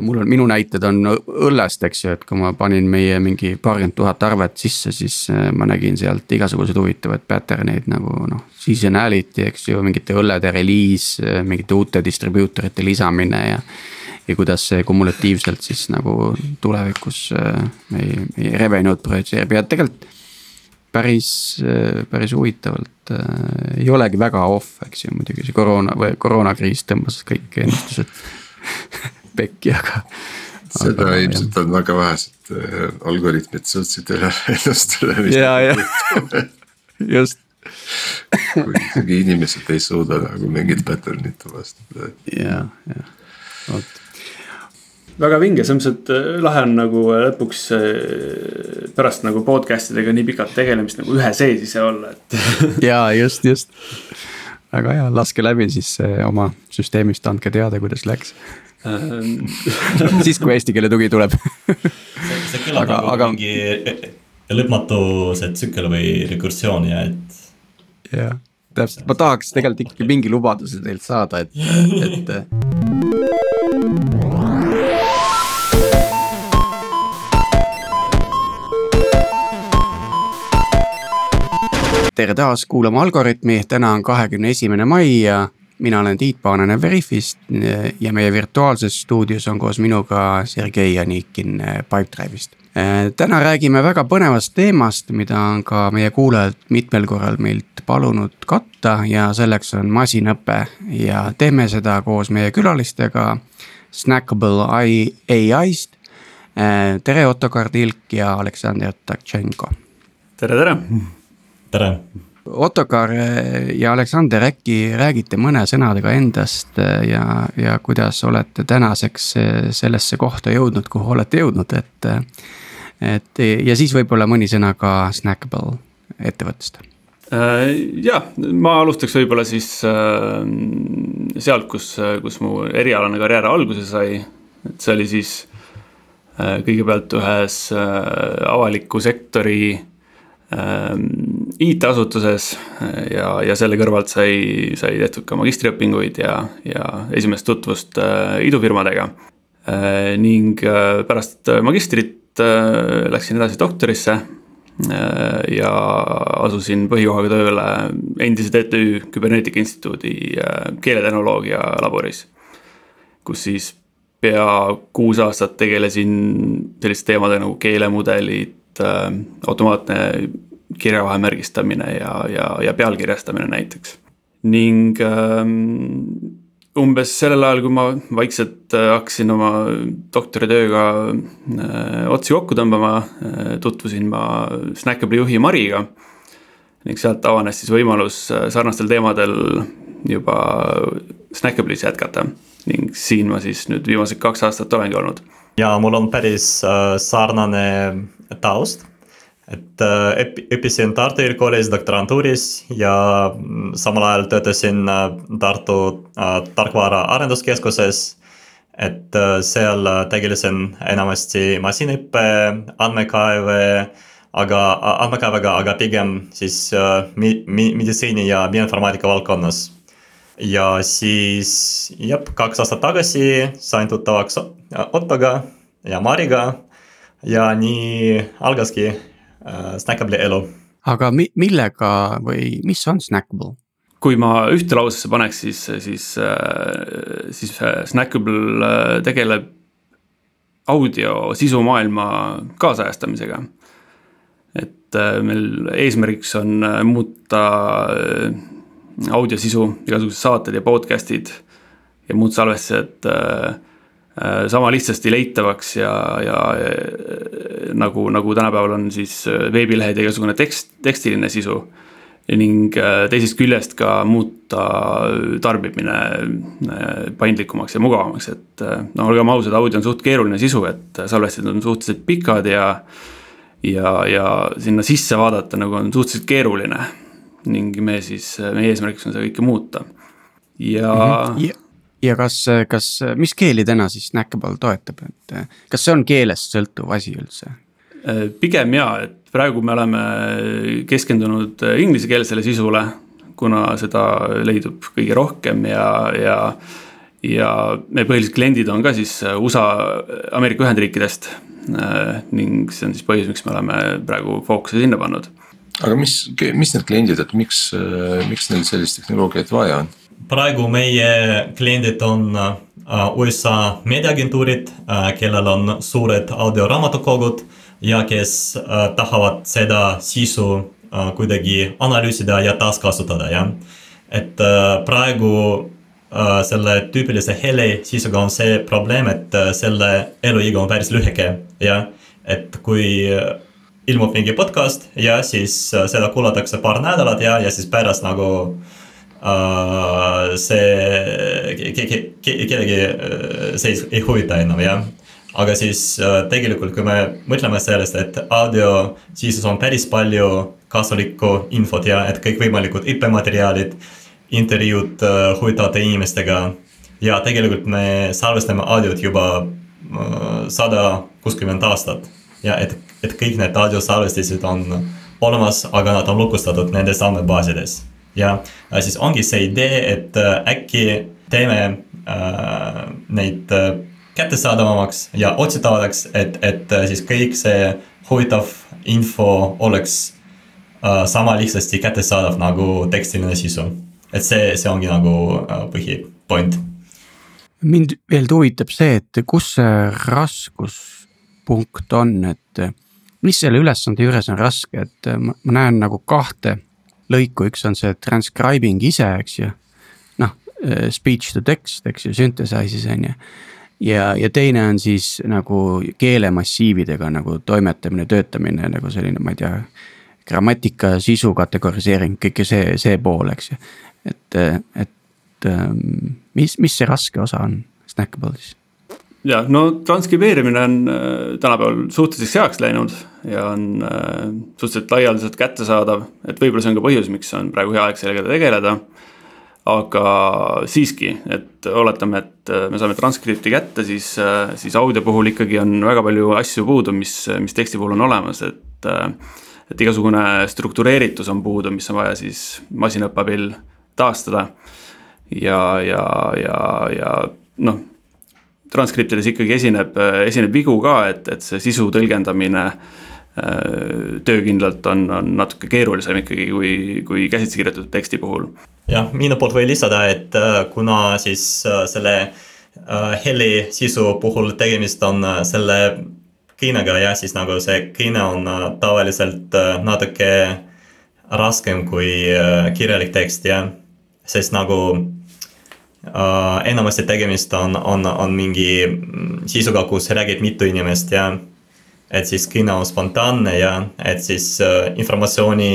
mul on, minu näited on õllest, eks ju, et kui ma panin meie mingi paarkümmend tuhat arvet sisse, siis äh, ma nägin sealt igasuguseid huvitavaid pattern eid nagu noh. Seasonality, eks ju, mingite õllede reliis, äh, mingite uute distribuutorite lisamine ja. ja kuidas see kumulatiivselt siis nagu tulevikus äh, meie, meie revenue'd projitseerib ja tegelikult päris, päris huvitavalt äh, ei olegi väga off, eks ju, muidugi see koroona või koroonakriis tõmbas kõik ennustused pekki, aga. seda aga, ilmselt jah. on väga vähesed äh, algoritmid suutsid üle ennustada. ja, ja just kui isegi inimesed ei suuda nagu mingit pattern'it tuvastada. ja, ja vot väga vinge, selles mõttes, et äh, lahe on nagu äh, lõpuks pärast nagu podcast idega nii pikalt tegelemist nagu ühe sees ise olla, et. ja just, just. väga hea, laske läbi siis oma süsteemist, andke teada, kuidas läks siis, kui eesti keele tugi tuleb see, see kõlab aga, nagu aga... mingi lõpmatu see tsükkel või rekursioon ja et. jah, täpselt, ma tahaks tegelikult ikkagi mingi lubaduse teilt saada, et, et. tere taas kuulama Algorütmi, täna on kahekümne esimene mai ja mina olen Tiit Paananen Veriffist ja meie virtuaalses stuudios on koos minuga Sergei Janikin Pipedrive'ist. täna räägime väga põnevast teemast, mida on ka meie kuulajad mitmel korral meilt palunud katta ja selleks on masinõpe ja teeme seda koos meie külalistega. Snackable ai-st, tere Otto Kardilk ja Aleksandr Taktšenko. tere, tere. tere Otokar ja Aleksander, äkki räägite mõne sõnadega endast ja, ja kuidas olete tänaseks sellesse kohta jõudnud, kuhu olete jõudnud, et. et ja siis võib-olla mõni sõna ka Snackable ettevõttest. Äh, jah, ma alustaks võib-olla siis äh, sealt, kus, kus mu erialane karjäär alguse sai, et see oli siis äh, kõigepealt ühes avaliku sektori IT-asutuses äh, ja, ja selle kõrvalt sai, sai tehtud ka magistriõpinguid ja, ja esimest tutvust äh, idufirmadega. Äh, ning pärast magistrit läksin edasi doktorisse ja asusin põhikohaga tööle endise TTÜ Küberneetika Instituudi keeletehnoloogia laboris. kus siis pea kuus aastat tegelesin selliste teemadega nagu keelemudelid, äh, automaatne kirjavahe märgistamine ja, ja, ja pealkirjastamine näiteks. ning äh, umbes sellel ajal, kui ma vaikselt äh, hakkasin oma doktoritööga äh, otsi kokku tõmbama äh,, tutvusin ma Snackable'i juhi Mariga. ning sealt avanes siis võimalus äh, sarnastel teemadel juba Snackable'is jätkata ning siin ma siis nüüd viimased kaks aastat olengi olnud. Ja mul on päris äh, sarnane taust et äh, õppisin Tartu Ülikoolis doktorantuuris ja mm, samal ajal töötasin äh, Tartu äh, tarkvara arenduskeskuses. et seal tegelesin enamasti masinõppe, andmekaeve, aga andmekaevega, aga pigem siis mi-, mi-, meditsiini ja bioinformaatika valdkonnas. Ja siis jah, kaks aastat tagasi sain tuttavaks Ottoga ja Mariga ja nii algaski äh, Snackable'i elu. aga mi-, millega või mis on Snackable? kui ma ühte lausesse paneks, siis, siis, äh, siis äh, Snackable äh, tegeleb audio sisumaailma kaasajastamisega. et meil eesmärgiks on muuta audiosisu, igasugused saated ja podcast'id ja muud salvestised Äh, sama lihtsasti leitavaks ja, ja nagu, nagu tänapäeval on siis äh, veebilehed ja igasugune tekst, tekstiline sisu. ning äh, teisest küljest ka muuta tarbimine paindlikumaks ja mugavamaks, et no olgem ausad, audio on suht keeruline sisu, et salvestid on suhteliselt pikad ja. ja, ja sinna sisse vaadata nagu on suhteliselt keeruline. Ning me siis, meie eesmärgiks on seda kõike muuta ja mm. -hmm. Yeah ja kas, kas, mis keeli täna siis Snackable toetab, et kas see on keelest sõltuv asi üldse? pigem jaa, et praegu me oleme keskendunud inglisekeelsele sisule, kuna seda leidub kõige rohkem ja, ja ja meie põhilised kliendid on ka siis USA, Ameerika Ühendriikidest. ning see on siis põhjus, miks me oleme praegu fookuse sinna pannud. Aga mis, mis need kliendid, et miks, miks neil sellist tehnoloogiat vaja on? praegu meie kliendid on USA meediaagentuurid, kellel on suured audioraamatukogud ja kes tahavad seda sisu kuidagi analüüsida ja taaskasutada, jah. et praegu selle tüüpilise heli sisuga on see probleem, et selle eluiga on päris lühike, jah. et kui ilmub mingi podcast ja siis seda kuulatakse paar nädalat ja, ja siis pärast nagu uh, see ke, ke, ke, kellegi see ei huvita enam, jah aga siis äh, tegelikult, kui me mõtleme sellest, et audio sisus on päris palju kasulikku infot ja et kõikvõimalikud õppematerjalid, intervjuud äh, huvitavate inimestega. ja tegelikult me salvestame audiot juba äh, sada kuuskümmend aastat ja et, et kõik need audiosalvestised on olemas, aga nad on lukustatud nendes andmebaasides. ja siis ongi see idee, et äkki teeme äh, neid kättesaadavamaks ja otsitavaks, et, et äh, siis kõik see huvitav info oleks äh, sama lihtsasti kättesaadav nagu tekstiline sisu. et see, see ongi nagu äh, põhipoint. mind veel huvitab see, et kus see raskuspunkt on, et mis selle ülesande juures on raske, et ma, ma näen nagu kahte lõiku, üks on see transcribing ise, eks ju. noh, speech to text, eks ju, synthesizes on ju ja, ja teine on siis nagu keelemassiividega nagu toimetamine, töötamine nagu selline, ma ei tea. grammatika, sisu kategoriseering, kõik see, see pool, eks ju. et, et ähm, mis, mis see raske osa on Snackable'is? Jah, no transkribeerimine on äh, tänapäeval suhteliselt heaks läinud ja on äh, suhteliselt laialdaselt kättesaadav, et võib-olla see on ka põhjus, miks on praegu hea aeg sellega tegeleda aga siiski, et oletame, et me saame transkripti kätte, siis, siis audio puhul ikkagi on väga palju asju puudu, mis, mis teksti puhul on olemas, et. et igasugune struktureeritus on puudu, mis on vaja siis masinõppe abil taastada. ja, ja, ja, ja noh, transkriptides ikkagi esineb, esineb vigu ka, et, et see sisu tõlgendamine töökindlalt on, on natuke keerulisem ikkagi, kui, kui käsitsi kirjutatud teksti puhul. Jah, minu poolt võin lisada, et äh, kuna siis äh, selle äh, heli sisu puhul tegemist on selle kõnega ja siis nagu see kõne on tavaliselt natuke raskem kui kirjalik tekst ja sest nagu äh, enamasti tegemist on, on, on mingi sisuga, kus räägib mitu inimest ja et siis kõne on spontaanne ja et siis äh, informatsiooni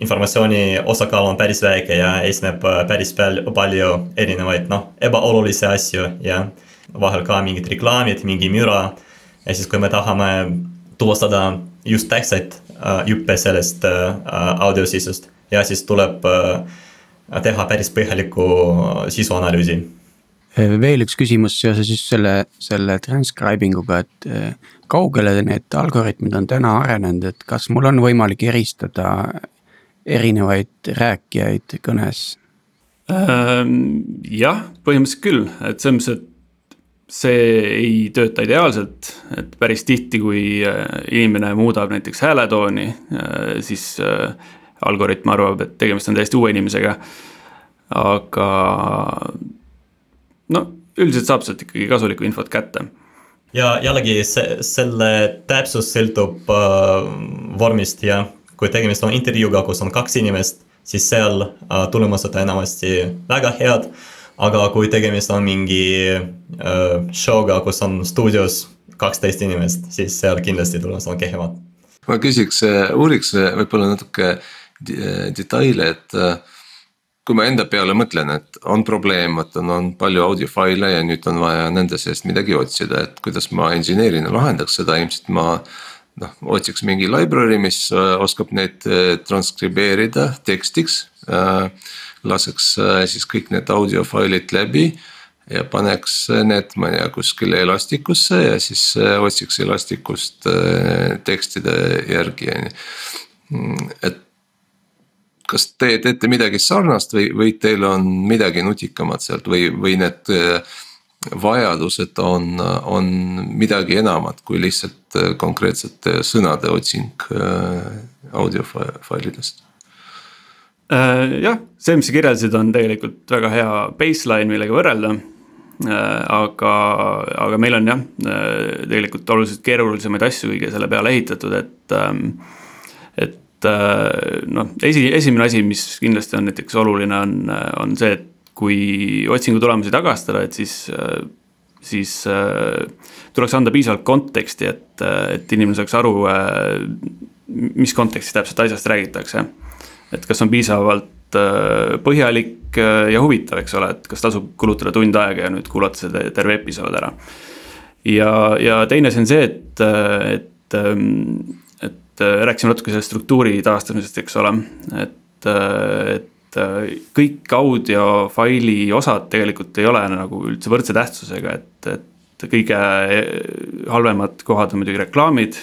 informatsiooni osakaal on päris väike ja esineb äh, päris palju erinevaid noh, ebaolulisi asju ja vahel ka mingid reklaamid, mingi müra. ja siis, kui me tahame tuvastada just tähtsaid äh, juppe sellest äh, audiosisust ja siis tuleb teha päris põhjalikku sisuanalüüsi veel üks küsimus seoses just selle, selle transcribing uga, et kaugele need algoritmid on täna arenenud, et kas mul on võimalik eristada erinevaid rääkijaid kõnes? Ähm, jah, põhimõtteliselt küll, et selles mõttes, et see ei tööta ideaalselt, et päris tihti, kui äh, inimene muudab näiteks hääletooni, äh, siis äh, algoritm arvab, et tegemist on täiesti uue inimesega. Aga no üldiselt saab sealt ikkagi kasulikku infot kätte ja jällegi see, selle täpsus sõltub äh, vormist ja kui tegemist on intervjuuga, kus on kaks inimest, siis seal äh, tulemused on enamasti väga head. aga kui tegemist on mingi äh, show'ga, kus on stuudios kaksteist inimest, siis seal kindlasti tulemused on kehvemad. ma küsiks, äh, uuriks äh, võib-olla natuke äh, detaile, et kui ma enda peale mõtlen, et on probleem, vot on, on palju audiofaile ja nüüd on vaja nende seest midagi otsida, et kuidas ma engineer'ina lahendaks seda, ilmselt ma noh, otsiks mingi library, mis äh, oskab neid äh, transkribeerida tekstiks. Äh, laseks siis kõik need audiofailid läbi ja paneks need, ma ei tea, kuskile elastikusse ja siis otsiks elastikust tekstide järgi, on ju. Mm, et kas te teete midagi sarnast või, või teil on midagi nutikamat sealt või, või need vajadused on, on midagi enamat kui lihtsalt konkreetsete sõnade otsing audiofailidest? jah, see, mis sa kirjeldasid, on tegelikult väga hea baseline, millega võrrelda Äh, aga, aga meil on jah, äh, tegelikult oluliselt keerulisemaid asju kõige selle peale ehitatud, et. Äh, noh, esi, esimene asi, mis kindlasti on näiteks oluline, on, on see, et kui otsingu tulemusi tagastada, et siis, siis tuleks anda piisavalt konteksti, et, et inimene saaks aru, mis kontekstis täpselt asjast räägitakse. et kas on piisavalt põhjalik Äh, ja huvitav, eks ole, et kas tasub kulutada tund aega ja nüüd kuulata seda terve episood ära. ja, ja teine asi on see, et, et, ähm, et äh, rääkisime natuke sellest struktuuri taastamisest, eks ole, et, äh, et kõik audiofaili osad tegelikult ei ole nagu üldse võrdse tähtsusega, et, et kõige halvemad kohad on muidugi reklaamid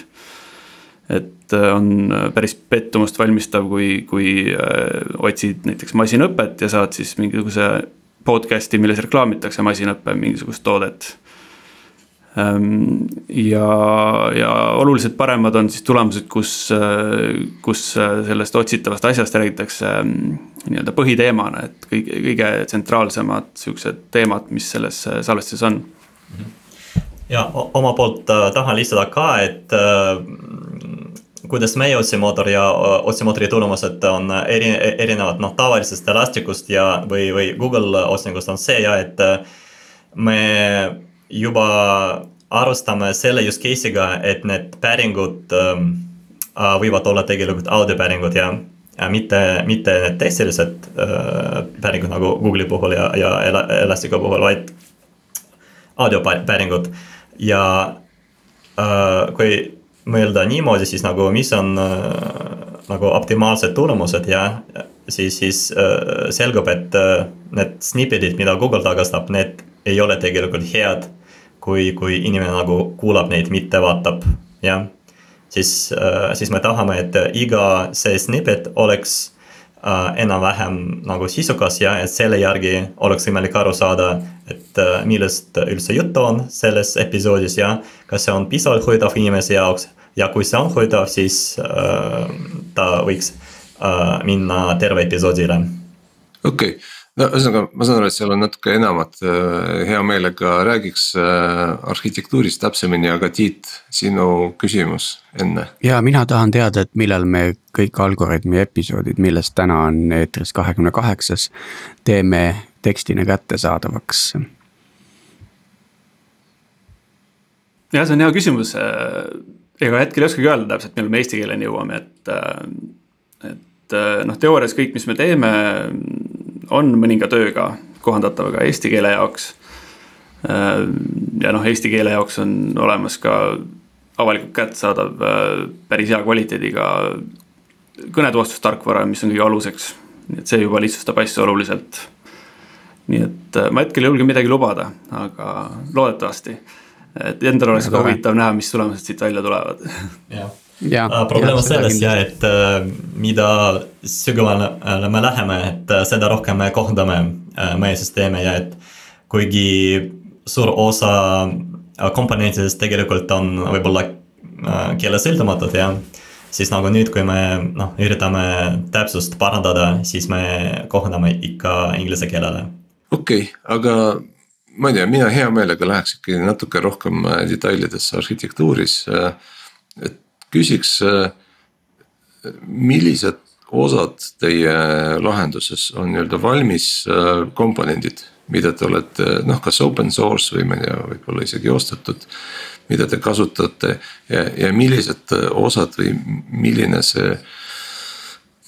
et äh, on äh, päris pettumust valmistav, kui, kui äh, otsid näiteks masinõpet ja saad siis mingisuguse podcast'i, milles reklaamitakse masinõppe mingisugust toodet. Ähm, ja, ja oluliselt paremad on siis tulemused, kus, kus sellest otsitavast asjast räägitakse ähm, nii-öelda põhiteemana, et kõige, kõige tsentraalsemad siuksed teemad, mis selles salvestuses on. Ja oma poolt tahan lisada ka, et kuidas meie otsimootor ja otsimootori tulemused on eri, erinevad noh, tavalisest Elasticust ja, või, või Google otsingust on see ja, et me juba arvestame selle use case'iga, et need päringud ähm, võivad olla tegelikult audiopäringud ja, ja mitte, mitte need tekstilised äh, päringud nagu Google'i puhul ja, ja Elasticu puhul, vaid audiopäringud ja äh, kui mõelda niimoodi, siis nagu, mis on äh, nagu optimaalsed tulemused ja siis, siis äh, selgub, et äh, need snippet'id, mida Google tagastab, need ei ole tegelikult head. Kui, kui inimene nagu kuulab neid, mitte vaatab, jah. siis äh,, siis me tahame, et iga see snippet oleks äh, enam-vähem nagu sisukas ja et selle järgi oleks võimalik aru saada, et äh, millest üldse juttu on selles episoodis ja kas see on piisavalt huvitav inimese jaoks ja kui see on hoidav, siis äh, ta võiks äh, minna terve episoodile. okei okay., no ühesõnaga, ma saan aru, et seal on natuke enamat, äh, hea meelega räägiks äh, arhitektuurist täpsemini, aga Tiit, sinu küsimus enne. ja mina tahan teada, et millal me kõik Algorütmi episoodid, millest täna on eetris kahekümne kaheksas, teeme tekstina kättesaadavaks jah, see on hea küsimus ega hetkel ei oskagi öelda täpselt, millal me eesti keeleni jõuame, et, äh, et noh, teoorias kõik, mis me teeme, on mõninga tööga kohandatav ka eesti keele jaoks. Äh, ja noh, eesti keele jaoks on olemas ka avalikult kättesaadav päris hea kvaliteediga kõnetuvastustarkvara, mis on kõige aluseks. nii et see juba lihtsustab asju oluliselt. nii et ma hetkel ei julge midagi lubada, aga loodetavasti et endal oleks ka huvitav näha, mis tulemused siit välja tulevad. jah ja, uh, probleem on selles ja, et uh, mida sügavale uh, me läheme, et seda rohkem me kohandame uh, meie süsteeme ja et kuigi suur osa komponentidest tegelikult on võib-olla keelesõltumatud ja siis nagu nüüd, kui me noh, üritame täpsust parandada, siis me kohandame ikka inglise keelele. okei okay,, aga ma ei tea, mina hea meelega läheks ikkagi natuke rohkem äh, detailidesse arhitektuuris. Äh, et küsiks, äh, millised osad teie lahenduses on nii-öelda valmis komponendid, mida te olete noh, kas open source või ma ei tea, võib-olla isegi ostetud. mida te kasutate ja, ja millised osad või milline see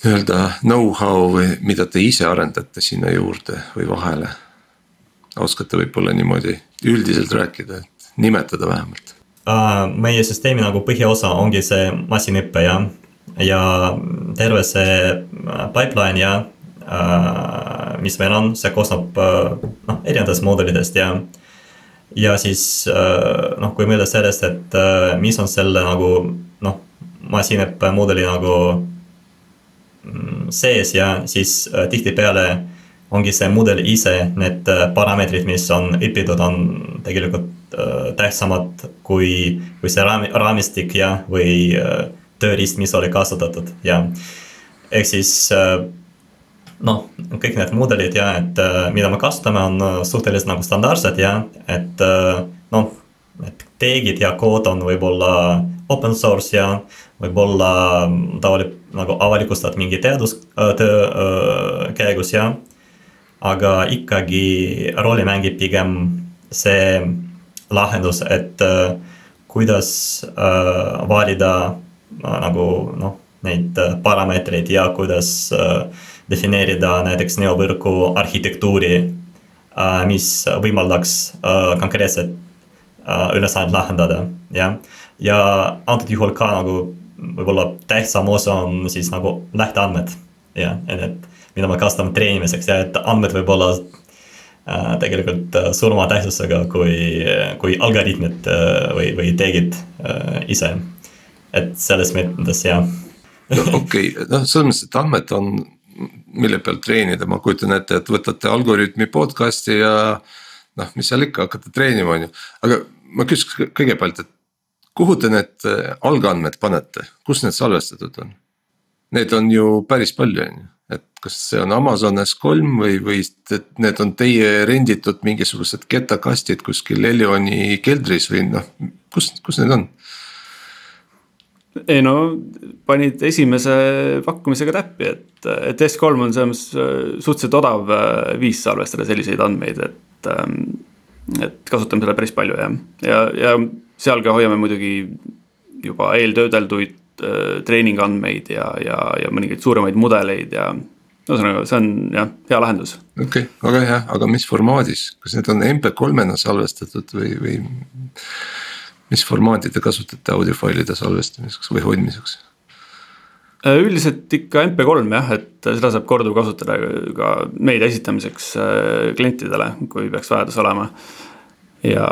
nii-öelda know-how või mida te ise arendate sinna juurde või vahele oskate võib-olla niimoodi üldiselt rääkida, et nimetada vähemalt? Meie süsteemi nagu põhiosa ongi see masinõpe ja, ja terve see äh, pipeline ja uh, mis meil on, see koosneb noh, erinevatest moodulitest ja ja siis noh, kui mõelda sellest, et mis on selle nagu noh, masinõppe mooduli nagu mm, sees ja siis tihtipeale ongi see mudel ise, need parameetrid, mis on õpitud, on tegelikult tähtsamad kui, kui see raami, raamistik ja, või tööriist, mis oli kasutatud ja ehk siis noh, kõik need mudelid ja et mida me kasutame, on suhteliselt nagu standardsed ja et noh, et teegid ja kood on võib-olla open source ja võib-olla ta oli nagu avalikustatud mingi teadustöö käigus ja. aga ikkagi rolli mängib pigem see lahendus, et kuidas valida nagu noh, neid parameetreid ja kuidas defineerida näiteks neovõrgu arhitektuuri, mis võimaldaks konkreetset Äh, ülesannet lahendada, jah. ja antud juhul ka nagu võib-olla tähtsam osa on siis nagu lähteandmed, jah, et, mida me kasutame treenimiseks ja et andmed võib olla äh, tegelikult äh, suurema tähtsusega kui, kui algoritmid äh, või, või teegid äh, ise. et selles mõttes jah. no okei okay., noh, selles mõttes, et andmed on, mille peal treenida, ma kujutan ette, et võtate Algorütmi podcast'i ja noh, mis seal ikka, hakkate treenima, on ju, aga ma küsiks kõigepealt, et kuhu te need äh, algandmed panete, kus need salvestatud on? Need on ju päris palju, on ju, et kas see on Amazon S3 või, või need on teie renditud mingisugused ketakastid kuskil Elioni keldris või noh, kus, kus need on? ei no panid esimese pakkumisega täppi, et, et S3 on selles mõttes äh, suhteliselt odav äh, viis salvestada selliseid andmeid, et ähm, et kasutame seda päris palju jah, ja, ja seal ka hoiame muidugi juba eeltöödelduid treeningandmeid ja, ja, ja mõningaid suuremaid mudeleid ja ühesõnaga, see on jah, hea lahendus. okei okay,, väga hea, aga mis formaadis, kas need on MP3-na salvestatud või, või mis formaati te kasutate audiofailide salvestamiseks või hoidmiseks? Äh, üldiselt ikka MP3 jah, et seda saab korduvkasutada ka meedia esitamiseks äh, klientidele, kui peaks vajadus olema ja.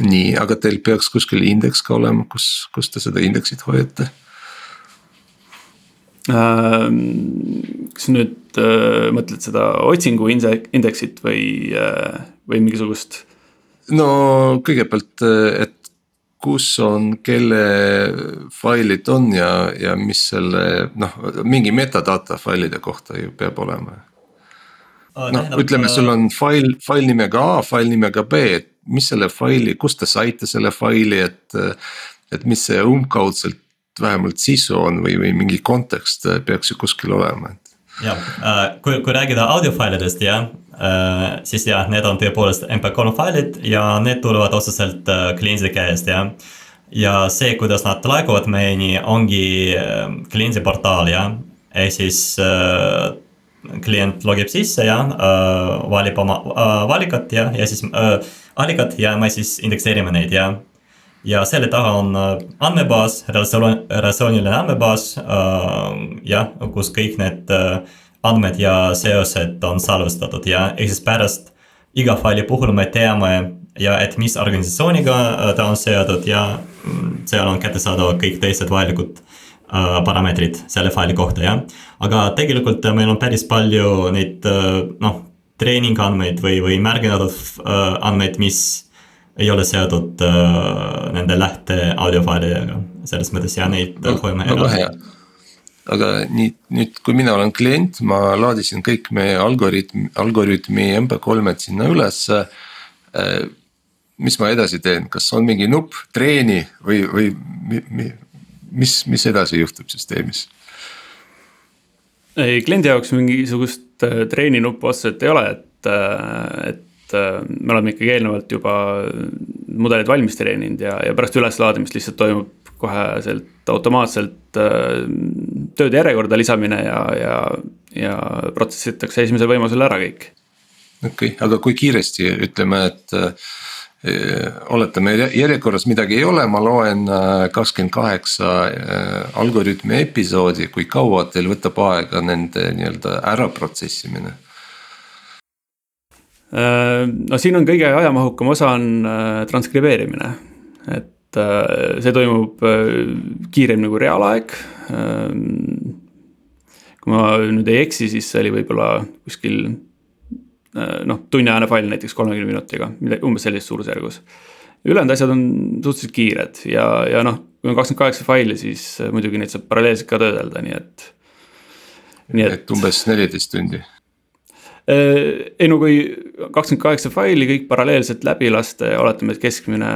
Nii, aga teil peaks kuskil indeks ka olema, kus, kus te seda indeksit hoiate? Ähm, kas nüüd äh, mõtled seda otsingu indeksit või, või mingisugust? no kõigepealt, et kus on, kelle failid on ja, ja mis selle noh, mingi metadata failide kohta ju peab olema. noh, ütleme, sul on fail, fail nimega A, fail nimega B, et mis selle faili, kust te saite selle faili, et. et mis see umbkaudselt vähemalt sisu on või, või mingi kontekst peaks ju kuskil olema, et jah, äh, kui, kui rääkida audiofailidest jah, äh, siis jah, need on tõepoolest mp3 failid ja need tulevad otseselt äh, kliendi käest jah. ja see, kuidas nad laekuvad meieni, ongi kliendi portaal jah, ehk siis klient logib sisse ja valib oma valikat ja, ja siis allikad ja me siis indekseerime neid ja ja selle taga on andmebaas, relatsiooniline andmebaas, jah, kus kõik need andmed ja seosed on salvestatud ja ehk siis pärast iga faili puhul me teame ja et mis organisatsiooniga ta on seotud ja mm, seal on kättesaadavad kõik teised vajalikud parameetrid selle faili kohta, jah. aga tegelikult meil on päris palju neid noh, treeningandmeid või, või märgitud andmeid, mis ei ole seotud äh, nende lähte audiofailidega, selles mõttes ja neid no, hoiame eraldi. aga nii, nüüd, kui mina olen klient, ma laadisin kõik meie algoritm, algoritmi mp3-d sinna ülesse äh,. mis ma edasi teen, kas on mingi nupp treeni või, või mi, mi, mis, mis edasi juhtub süsteemis? ei, kliendi jaoks mingisugust äh, treeni nuppu otseselt ei ole, et, äh, et äh, me oleme ikkagi eelnevalt juba mudelid valmis treeninud ja, ja pärast üleslaadimist lihtsalt toimub kohe sealt automaatselt tööde järjekorda lisamine ja, ja, ja protsessitakse esimesel võimalusel ära kõik. okei okay,, aga kui kiiresti ütleme, et oletame järjekorras midagi ei ole, ma loen äh, kakskümmend kaheksa algoritmi episoodi, kui kaua teil võtab aega nende nii-öelda ära protsessimine? Äh, no siin on kõige ajamahukam osa on äh, transkribeerimine, et äh, see toimub kiiremini kui reaalaeg. kui ma nüüd ei eksi, siis see oli võib-olla kuskil noh, tunniajane fail näiteks kolmekümne minutiga, umbes sellises suurusjärgus. ülejäänud asjad on suhteliselt kiired ja, ja noh, kui on kakskümmend kaheksa faili, siis muidugi neid saab paralleelselt ka töödelda, nii et. nii et, et umbes neliteist tundi Äh, ei no kui kakskümmend kaheksa faili kõik paralleelselt läbi lasta ja oletame, et keskmine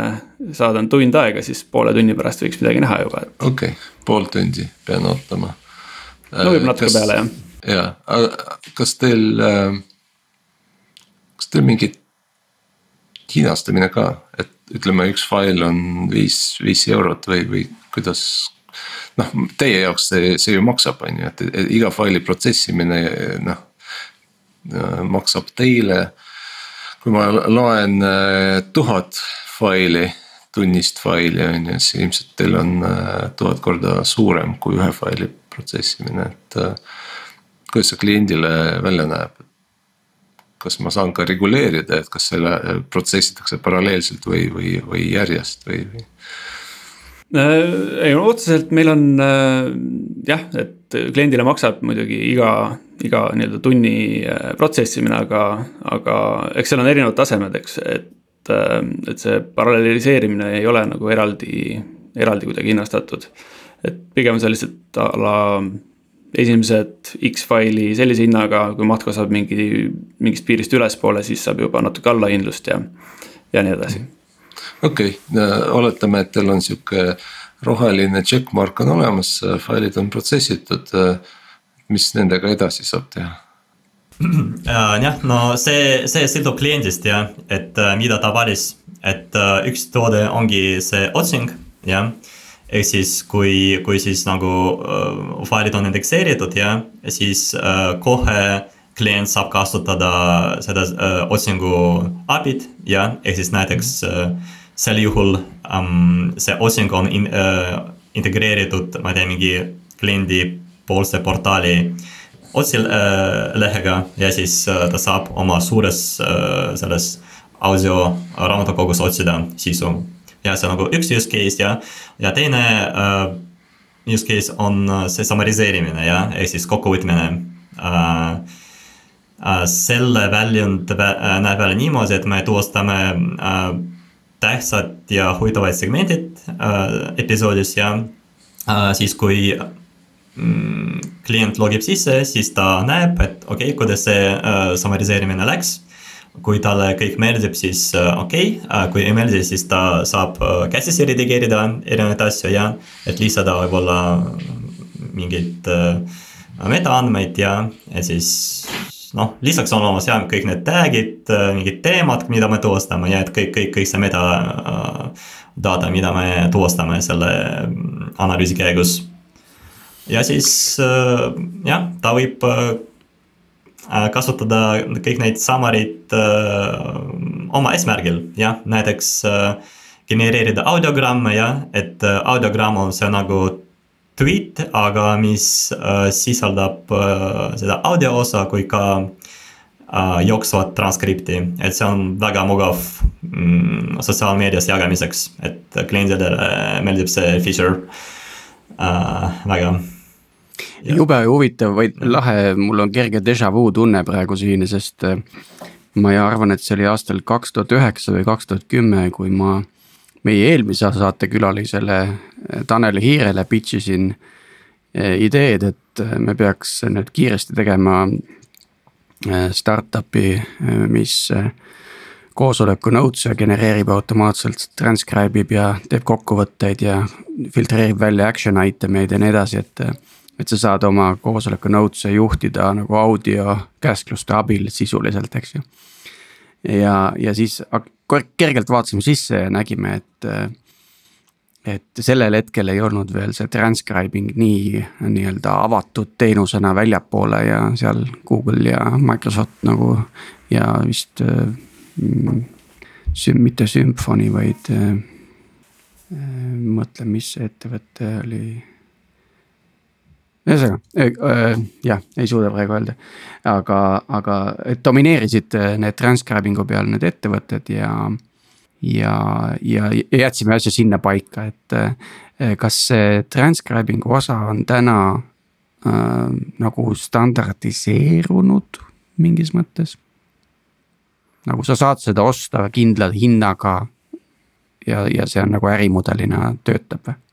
saade on tund aega, siis poole tunni pärast võiks midagi näha juba, et. okei okay,, pool tundi pean ootama. no võib natuke kas, peale jah. ja, aga kas teil, äh, kas teil mingit hinnastamine ka, et ütleme, üks fail on viis, viis eurot või, või kuidas noh, teie jaoks see, see ju maksab, on ju, et iga faili protsessimine noh Äh, maksab teile. kui ma loen äh, tuhat faili, tunnist faili on ju, siis ilmselt teil on äh, tuhat korda suurem kui ühe faili protsessimine, et. kuidas see kliendile välja näeb? Kas ma saan ka reguleerida, et kas selle protsessitakse paralleelselt või, või, või järjest või, või? ei no otseselt meil on jah, et kliendile maksab muidugi iga iga nii-öelda tunni äh, protsessimine, aga, aga eks seal on erinevad tasemed, eks, et, äh, et see paralleliseerimine ei ole nagu eraldi, eraldi kuidagi hinnastatud. et pigem lihtsalt a la esimesed X-faili sellise hinnaga, kui maht kasvab mingi, mingist piirist ülespoole, siis saab juba natuke allahindlust ja, ja nii edasi. okei okay., oletame, et teil on sihuke roheline checkmark on olemas, failid on protsessitud mis nendega edasi saab teha? jah, no see, see sõltub kliendist ja, et äh, mida ta valis, et äh, üks toode ongi see otsing, jah. Ehk siis, kui, kui siis nagu äh, failid on indekseeritud ja siis äh, kohe klient saab kasutada seda äh, otsingu API-d ja, ehk siis näiteks äh, sel juhul ähm, see otsing on in, äh, integreeritud, ma ei tea, mingi kliendi poolse portaali otsilehega ja siis ta saab oma suures selles audio raamatukogus otsida sisu. Ja see on nagu üks use case ja, ja teine uh, use case on see summariseerimine ja, ehk siis kokkuvõtmine uh,. Uh, selle väljund näeb välja niimoodi, et me tuvastame uh, tähtsad ja huvitavad segmendid uh, episoodis ja uh, siis, kui Mm, klient logib sisse, siis ta näeb, et okei okay,, kuidas see äh, summariseerimine läks. Kui talle kõik meeldib, siis äh, okei okay. äh,, kui ei meeldi, siis ta saab äh, käsitsi redigeerida erinevaid asju ja et lisada võib-olla mingeid metaandmeid ja, ja siis noh, lisaks on olemas jah, kõik need tag'id, mingid teemad, mida me tuvastame ja et kõik, kõik, kõik see meta data, mida me tuvastame selle mm, analüüsi käigus ja siis jah, ta võib kasutada kõik neid summary'd oma eesmärgil, jah, näiteks genereerida audiogramme jah, et audiogramm on see nagu tweet, aga mis sisaldab seda audio osa kui ka jooksvat transkripti, et see on väga mugav mm, sotsiaalmeedias jagamiseks, et kliendidele meeldib see feature äh, väga jube huvitav, vaid lahe, mul on kerge déjà vu tunne praegu siin, sest äh, ma arvan, et see oli aastal kaks tuhat üheksa või kaks tuhat kümme, kui ma meie eelmise saatekülalisele äh, Tanel Hiirele pitch isin äh, ideed, et me peaks nüüd kiiresti tegema startup'i, mis koosoleku notes'e genereerib automaatselt, transcribe ib ja teeb kokkuvõtteid ja filtreerib välja action item eid ja nii edasi, et et sa saad oma koosoleku notes'e juhtida nagu audio käskluste abil sisuliselt, eks ju. ja, ja siis kergelt vaatasime sisse ja nägime, et. et sellel hetkel ei olnud veel see transcribing nii nii-öelda avatud teenusena väljapoole ja seal Google ja Microsoft nagu ja vist mm,. mitte Symphony, vaid äh, mõtlen, mis ettevõte oli ühesõnaga äh, jah, ei suuda praegu öelda. aga, aga domineerisid äh, need transcribing'u peal need ettevõtted ja. ja, ja, jätsime asja sinna paika, et äh, kas see transcribing'u osa on täna äh, nagu standardiseerunud mingis mõttes. nagu sa saad seda osta kindla hinnaga. ja, ja see on nagu ärimudelina töötab või?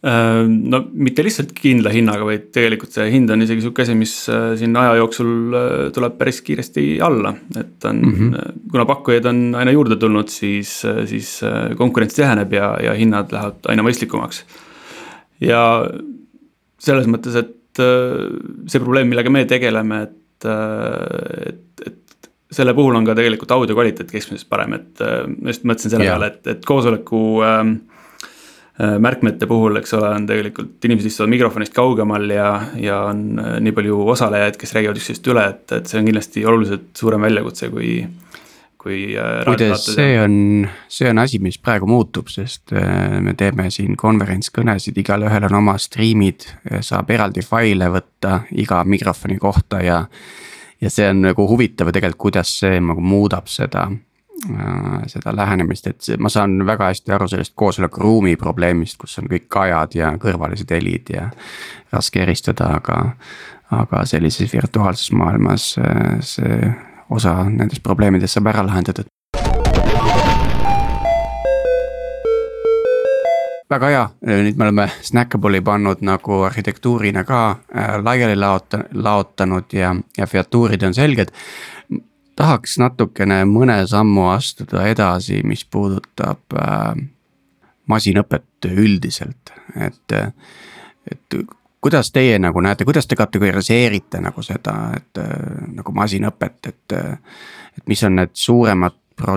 Äh, no mitte lihtsalt kindla hinnaga, vaid tegelikult see hind on isegi sihuke asi, mis äh, siin aja jooksul äh, tuleb päris kiiresti alla. et on mm, -hmm. kuna pakkujaid on aina juurde tulnud, siis, siis konkurents tiheneb ja, ja hinnad lähevad aina mõistlikumaks. ja selles mõttes, et see probleem, millega me tegeleme, et, et, et selle puhul on ka tegelikult audio kvaliteet keskmisest parem, et ma just mõtlesin selle peale, et, et koosoleku äh, Äh, märkmete puhul, eks ole, on tegelikult inimesed istuvad mikrofonist kaugemal ja, ja on äh, nii palju osalejaid, kes räägivad üksteist üle, et, et see on kindlasti oluliselt suurem väljakutse kui, kui. Äh, kuidas see on, see on asi, mis praegu muutub, sest me teeme siin konverentskõnesid, igalühel on oma striimid, saab eraldi faile võtta iga mikrofoni kohta ja. ja see on nagu huvitav tegelikult, kuidas see nagu muudab seda Äh, seda lähenemist, et ma saan väga hästi aru sellest koosolekuruumi probleemist, kus on kõik kajad ja kõrvalised helid ja raske eristada, aga. aga sellises virtuaalses maailmas äh, see osa nendest probleemidest saab ära lahendatud. väga hea, nüüd me oleme Snackable'i pannud nagu arhitektuurina ka äh, laiali laota-, laotanud ja, ja featuurid on selged tahaks natukene mõne sammu astuda edasi, mis puudutab äh, masinõpet üldiselt, et, et kuidas teie nagu näete, kuidas te kategoriseerite nagu seda, et nagu masinõpet, et. et mis on need suuremad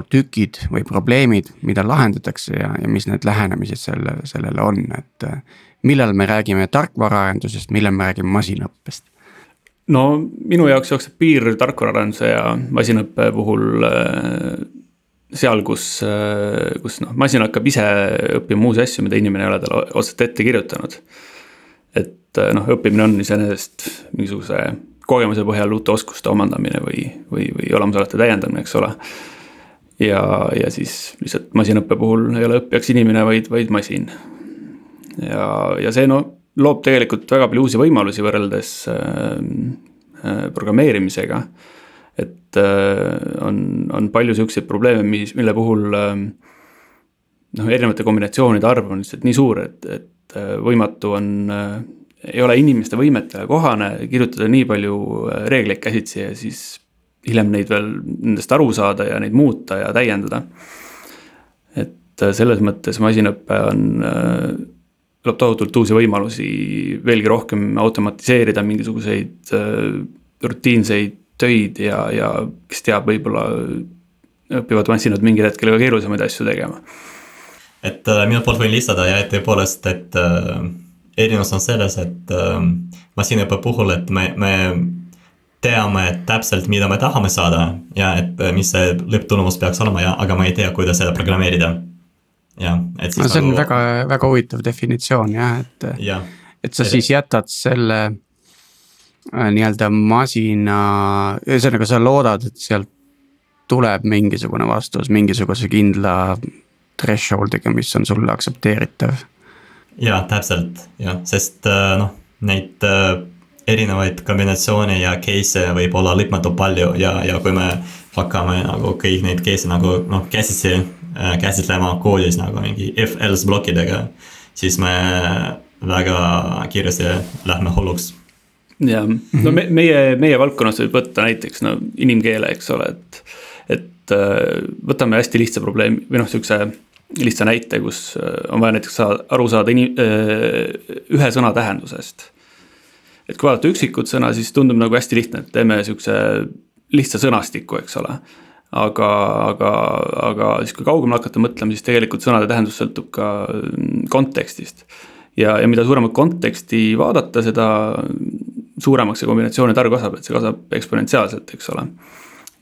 tükid või probleemid, mida lahendatakse ja, ja mis need lähenemised selle, sellele on, et. millal me räägime tarkvaraarendusest, millal me räägime masinõppest? No minu jaoks jookseb piir tarkvaraarenduse ja masinõppe puhul äh, seal, kus, äh, kus noh, masin hakkab ise õppima uusi asju, mida inimene ei ole talle otseselt ette kirjutanud. et äh, noh, õppimine on iseenesest mingisuguse kogemuse põhjal uute oskuste omandamine või, või, või olemasolevate täiendamine, eks ole. ja, ja siis lihtsalt masinõppe puhul ei ole õppijaks inimene, vaid, vaid masin. ja, ja see no loob tegelikult väga palju uusi võimalusi võrreldes äh, äh, programmeerimisega. et äh, on, on palju siukseid probleeme, mis, mille puhul noh, erinevate kombinatsioonide arv on lihtsalt nii suur, et, et võimatu on ei ole inimeste võimetele kohane kirjutada nii palju reegleid käsitsi ja siis hiljem neid veel nendest aru saada ja neid muuta ja täiendada. et selles mõttes masinõpe on loob tohutult uusi võimalusi veelgi rohkem automatiseerida mingisuguseid äh, rutiinseid töid ja, ja kes teab, võib-olla õpivad massinad mingil hetkel ka keerulisemaid asju tegema. et äh, minu poolt võin lisada ja et tõepoolest, et äh, erinevus on selles, et äh, masinaõppe puhul, et me, me teame täpselt, mida me tahame saada ja et mis see lõpptulemus peaks olema ja, aga ma ei tea, kuidas seda programmeerida jah, et siis no see on nagu... väga, väga huvitav definitsioon jah, et ja.. et sa siis jätad selle äh, nii-öelda masina, ühesõnaga sa loodad, et sealt tuleb mingisugune vastus mingisuguse kindla threshold'iga, mis on sulle aktsepteeritav. ja täpselt jah, sest äh, noh, neid äh, erinevaid kombinatsioone ja case'e võib olla lõpmatult palju ja, ja kui me hakkame nagu kõik neid case'e nagu noh käsitsi käsitlema koodis nagu mingi if-else plokkidega, siis me väga kiiresti lähme hulluks. jah, no me, meie, meie valdkonnas võib võtta näiteks no inimkeele, eks ole, et, et äh, võtame hästi lihtsa probleemi või noh, sihukese lihtsa näite, kus äh, on vaja näiteks saada, aru saada inim-, ühe sõna tähendusest. et kui vaadata üksikut sõna, siis tundub nagu hästi lihtne, et teeme sihukese lihtsa sõnastiku, eks ole aga, aga, aga siis, kui kaugemale hakata mõtlema, siis tegelikult sõnade tähendus sõltub ka mm, kontekstist. ja, ja mida suuremat konteksti vaadata, seda suuremaks see kombinatsioonide arv kasvab, et see kasvab eksponentsiaalselt, eks ole.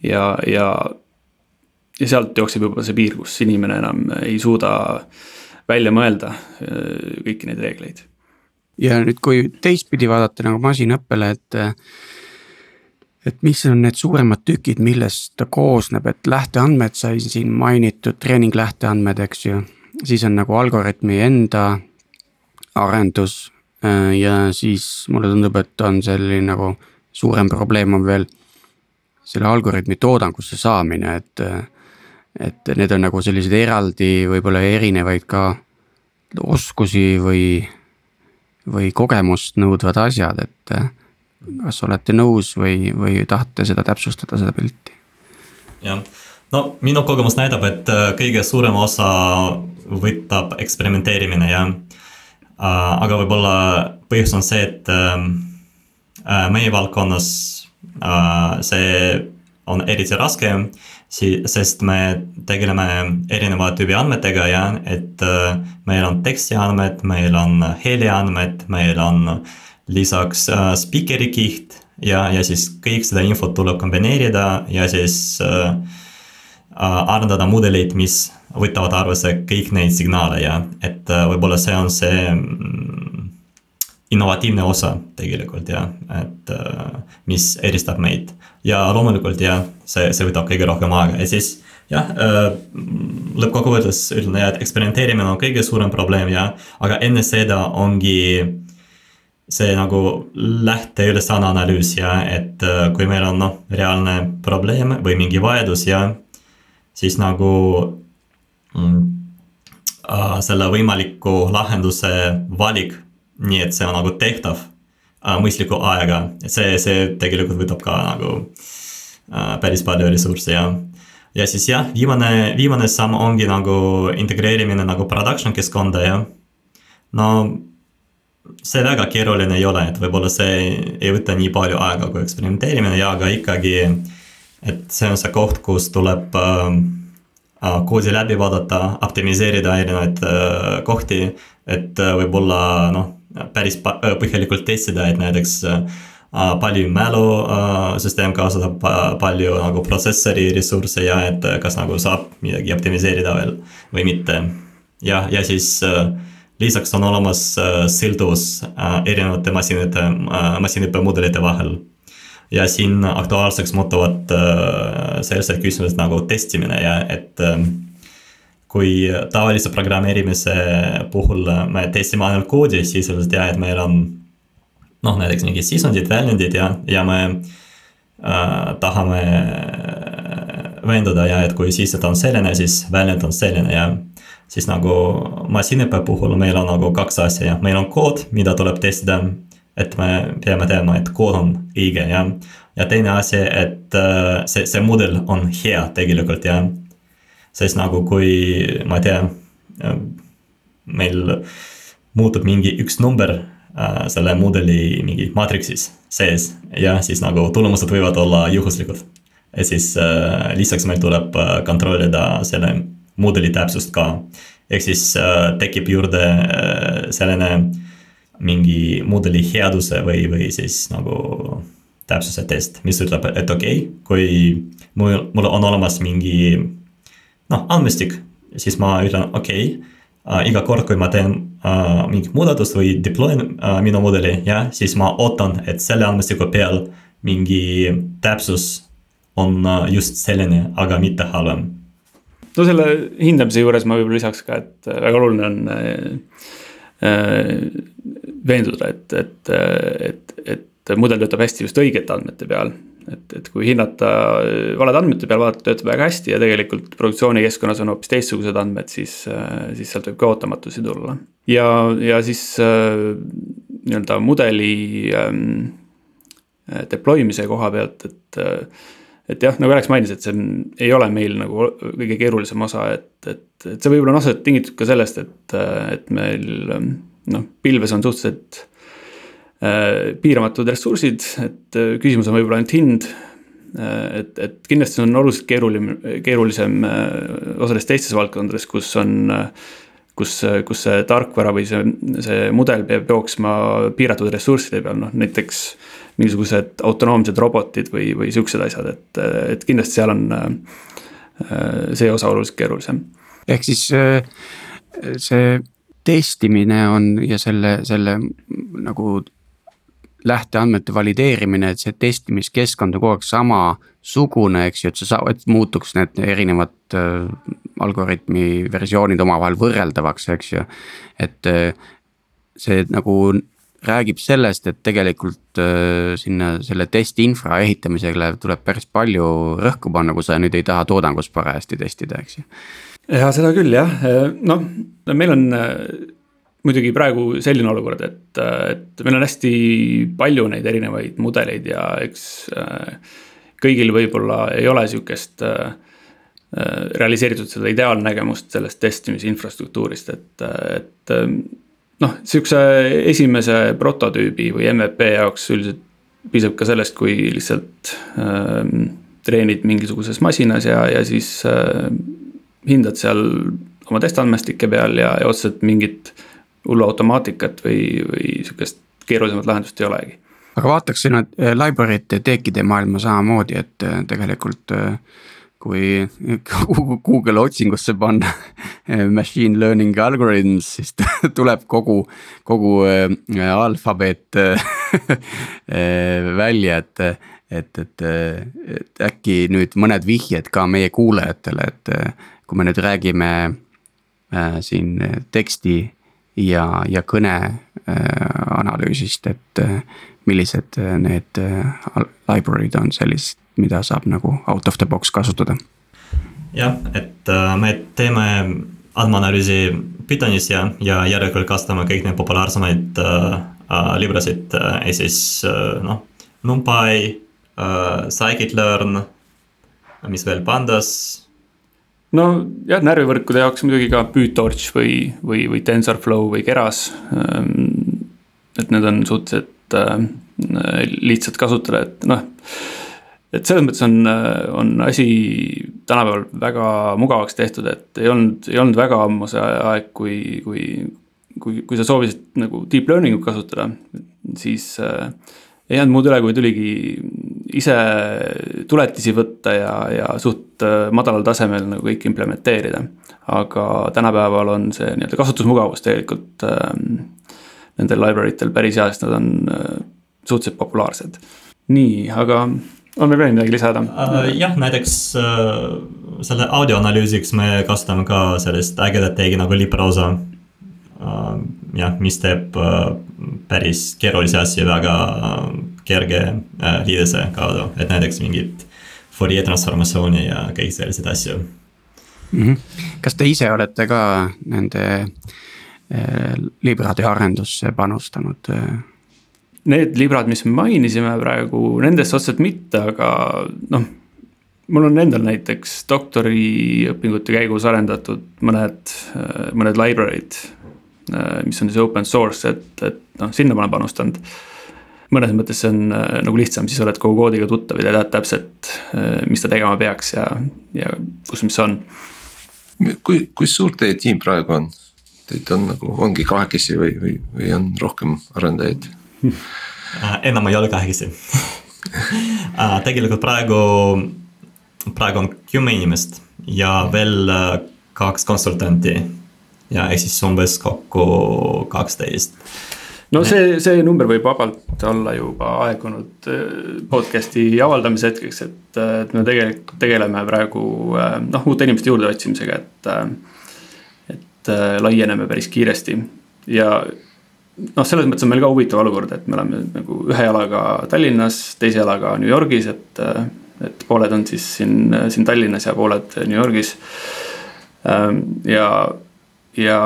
ja, ja, ja sealt jookseb juba see piir, kus inimene enam ei suuda välja mõelda äh, kõiki neid reegleid. ja nüüd, kui teistpidi vaadata nagu masinõppele, et et mis on need suuremad tükid, millest ta koosneb, et lähteandmed sai siin mainitud, treening lähteandmed, eks ju. siis on nagu algoritmi enda arendus, ja siis mulle tundub, et on selline nagu suurem probleem on veel selle algoritmi toodangusse saamine, et. et need on nagu sellised eraldi, võib-olla erinevaid ka oskusi või, või kogemust nõudvad asjad, et. Kas olete nõus või, või tahate seda täpsustada, seda pilti? jah, no minu kogemus näitab, et kõige suurem osa võtab eksperimenteerimine ja äh, aga võib-olla põhjus on see, et äh, meie valdkonnas äh, see on eriti raske, sest me tegeleme erineva tüübi andmetega ja et äh, meil on tekstiandmed, meil on heliandmed, meil on lisaks äh, speaker'i kiht ja, ja siis kõik seda infot tuleb kombineerida ja siis äh, arendada mudeleid, mis võtavad arvesse kõik neid signaale ja et äh, võib-olla see on see mm, innovatiivne osa tegelikult ja, et äh, mis eristab meid. ja loomulikult jah, see, see võtab kõige rohkem aega. Ja siis jah, äh, lõppkokkuvõttes ütlen et eksperimenteerimine on kõige suurem probleem ja, aga enne seda ongi see nagu lähteülesanne analüüs ja et kui meil on noh, reaalne probleem või mingi vajadus ja siis nagu mm, äh, selle võimaliku lahenduse valik, nii et see on nagu tehtav äh, mõistliku ajaga, et see, see tegelikult võtab ka nagu äh, päris palju ressursse ja ja siis jah, viimane, viimane samm ongi nagu integreerimine nagu production keskkonda ja no see väga keeruline ei ole, et võib-olla see ei võta nii palju aega kui eksperimenteerimine ja aga ikkagi et see on see koht, kus tuleb äh, äh, koodi läbi vaadata, optimiseerida erinevaid äh, kohti, et äh, võib-olla noh, päris põhjalikult testida, et näiteks äh, palju mälusüsteem äh, kasutab palju nagu protsessori ressursse ja et kas nagu saab midagi optimiseerida veel või mitte. ja, ja siis äh, lisaks on olemas äh, sõltuvus erinevate masinate, masinõppemudelite vahel. Ja siin aktuaalseks muutuvad äh, sellised küsimused nagu testimine ja et ähm, kui tavalise programmeerimise puhul me testime ainult koodi, siis sisuliselt ja, et meil on noh, näiteks mingid sisendid, väljundid ja, ja me äh, tahame veenduda ja et kui sisend on selline, siis väljund on selline ja siis nagu masinõppe puhul meil on nagu kaks asja ja meil on kood, mida tuleb testida et me peame teadma, et kood on õige ja, ja teine asi, et äh, see, see mudel on hea tegelikult ja. sest nagu kui ma ei tea, äh, meil muutub mingi üks number äh, selle mudeli mingi maatriksis sees ja siis nagu tulemused võivad olla juhuslikud. ja siis lisaks meil tuleb kontrollida selle mudeli täpsust ka. ehk siis äh, tekib juurde äh, selline mingi mudeli headuse või, või siis nagu täpsuse test, mis ütleb, et okei okay,, kui mul, mul on olemas mingi noh, andmestik, siis ma ütlen okei okay, äh,, iga kord, kui ma teen äh, mingit muudatust või deploy'n äh, minu mudeli, jah, siis ma ootan, et selle andmestiku peal mingi täpsus on äh, just selline, aga mitte halvem. No selle hindamise juures ma võib-olla lisaks ka, et äh, väga oluline on äh, äh veenduda, et, et, et, et mudel töötab hästi just õigete andmete peal. et, et kui hinnata valede andmete peal, vaadata, töötab väga hästi ja tegelikult produktsioonikeskkonnas on hoopis teistsugused andmed, siis, siis sealt võib ka ootamatusi tulla. ja, ja siis nii-öelda mudeli ähm, deploy mise koha pealt, et et jah, nagu Alex mainis, et see ei ole meil nagu kõige keerulisem osa, et, et, et see võib-olla on osaliselt tingitud ka sellest, et, et meil noh, pilves on suhteliselt äh, piiramatud ressursid, et äh, küsimus on võib-olla ainult hind äh,. et, et kindlasti on oluliselt keeruline, keerulisem äh, osades teistes valdkondades, kus on äh, kus, kus see tarkvara või see, see mudel peab jooksma piiratud ressursside peal, noh näiteks mingisugused autonoomsed robotid või, või siuksed asjad, et, et kindlasti seal on äh, see osa oluliselt keerulisem. ehk siis see testimine on ja selle, selle nagu lähteandmete valideerimine, et see testimiskeskkond on kogu aeg samasugune, eks ju, et sa, et muutuks need erinevad äh, algoritmi versioonid omavahel võrreldavaks, eks ju. et äh, see nagu räägib sellest, et tegelikult äh, sinna selle testi infra ehitamisele tuleb päris palju rõhku panna, kui sa nüüd ei taha toodangus parajasti testida, eks ju. ja seda küll jah, noh, meil on äh, muidugi praegu selline olukord, et, et meil on hästi palju neid erinevaid mudeleid ja eks äh, kõigil võib-olla ei ole sihukest äh, realiseeritud seda ideaalnägemust sellest testimise infrastruktuurist, et, et noh, sihukese esimese prototüübi või MVP jaoks üldiselt piisab ka sellest, kui lihtsalt äh, treenid mingisuguses masinas ja, ja siis äh, hindad seal oma testandmestike peal ja, ja otseselt mingit hullu automaatikat või, või sihukest keerulisemat lahendust ei olegi. aga vaataks sinna äh, library'te teekide maailma samamoodi, et äh, tegelikult äh, kui Google otsingusse panna machine learning algorithms, siis tuleb kogu, kogu äh, alfabet äh, välja, et. et, et, et äkki nüüd mõned vihjed ka meie kuulajatele, et kui me nüüd räägime äh, siin teksti ja, ja kõne analüüsist, et millised need library'd on sellist mida saab nagu out of the box kasutada. jah, et äh, me teeme andmeanalüüsi Pythonis ja, ja järelikult kasutame kõik neid populaarsemaid äh, äh librasid äh, ja siis äh, noh, NumPy äh,, scikit-learn, mis veel, Pandas no jah, närvivõrkude jaoks muidugi ka PyTorch või, või, või TensorFlow või Keras. Ähm, et need on suhteliselt äh, lihtsad kasutada, et noh et selles mõttes on, on asi tänapäeval väga mugavaks tehtud, et ei olnud, ei olnud väga ammu see aeg, kui, kui, kui, kui sa soovisid nagu deep learning ut kasutada, siis äh, ei jäänud muud üle, kui tuligi ise tuletisi võtta ja, ja suht äh, madalal tasemel nagu kõik implementeerida. aga tänapäeval on see nii-öelda kasutusmugavus tegelikult äh, nendel library tel päris hea, sest nad on äh, suhteliselt populaarsed. nii, aga on meil veel midagi lisada uh,? jah, näiteks uh, selle audioanalüüsiks me kasutame ka sellist ägedat teegi nagu Liprosa uh,. jah, mis teeb uh, päris keerulisi asju väga kerge uh, liidese kaudu, et näiteks mingit Fourier transformatsiooni ja kõik selliseid asju mm. -hmm. kas te ise olete ka nende äh, librade arendusse panustanud äh? Need librad, mis me mainisime praegu, nendest otseselt mitte, aga noh. mul on endal näiteks doktoriõpingute käigus arendatud mõned, mõned library'd. mis on siis open source, et, et noh, sinna ma olen panustanud. mõnes mõttes see on nagu lihtsam, siis oled kogu koodiga tuttav ja tead täpselt, mis ta tegema peaks ja, ja kus, mis on. kui, kui suur teie tiim praegu on? Teid on nagu, ongi kahekesi või, või, või on rohkem arendajaid? Äh, enam ei ole kahekesi äh, tegelikult praegu, praegu on kümme inimest ja veel äh, kaks konsultanti. ja ehk siis umbes kokku kaksteist no see, see number võib vabalt olla juba aegunud podcast'i avaldamise hetkeks, et, et me tegelikult tegeleme praegu noh, uute inimeste juurdeotsimisega, et. et laieneme päris kiiresti ja noh, selles mõttes on meil ka huvitav olukord, et me oleme nagu ühe jalaga Tallinnas, teise jalaga New Yorgis, et. et pooled on siis siin, siin Tallinnas ja pooled New Yorgis. Ähm, ja, ja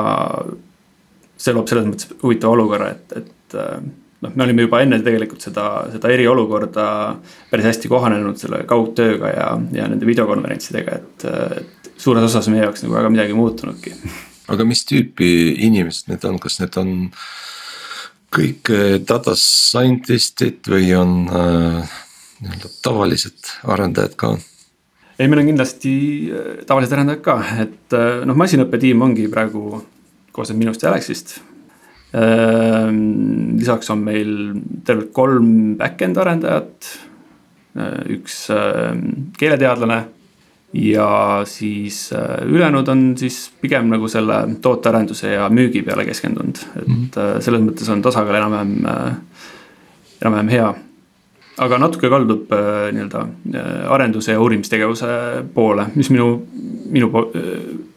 see loob selles mõttes huvitava olukorra, et, et noh, me olime juba enne tegelikult seda, seda eriolukorda päris hästi kohanenud selle kaugtööga ja, ja nende videokonverentsidega, et, et suures osas meie jaoks nagu väga midagi muutunudki. aga mis tüüpi inimesed need on, kas need on kõik äh, data scientist'id või on äh, nii-öelda tavalised arendajad ka? ei, meil on kindlasti äh, tavalised arendajad ka, et noh, masinõppetiim ongi praegu koosneb minust ja Alexist. lisaks on meil tervelt kolm back-end arendajat, üks keeleteadlane ja siis äh, ülejäänud on siis pigem nagu selle tootearenduse ja müügi peale keskendunud, et mm -hmm. selles mõttes on tasakaal enam-vähem, äh, enam-vähem hea. aga natuke kaldub nii-öelda arenduse ja uurimistegevuse poole, mis minu, minu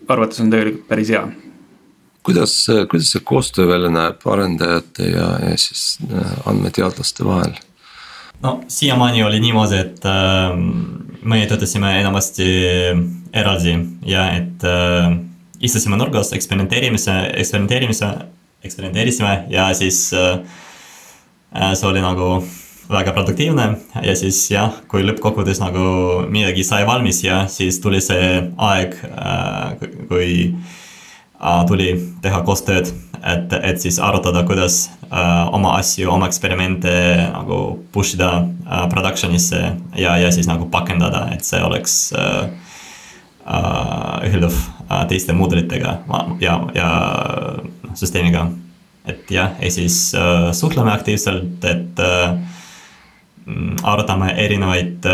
arvates on tegelikult päris hea kuidas, kuidas see koostöö välja näeb arendajate ja, ja siis andmeteadlaste vahel? no siiamaani oli niimoodi, et äh, meie töötasime enamasti eraldi ja et äh, istusime nurgas, eksperimenteerimise, eksperimenteerimise, eksperimenteerisime ja siis äh, äh, see oli nagu väga produktiivne ja siis jah, kui lõppkokkuvõttes nagu midagi sai valmis ja siis tuli see aeg äh,, kui äh, tuli teha koostööd, et, et siis arutada, kuidas äh, oma asju, oma eksperimente nagu push ida äh, production'isse ja, ja siis nagu pakendada, et see oleks äh, ühilduv teiste mudelitega ja, ja noh, süsteemiga. et jah, ja siis suhtleme aktiivselt, et Mm, arutame erinevaid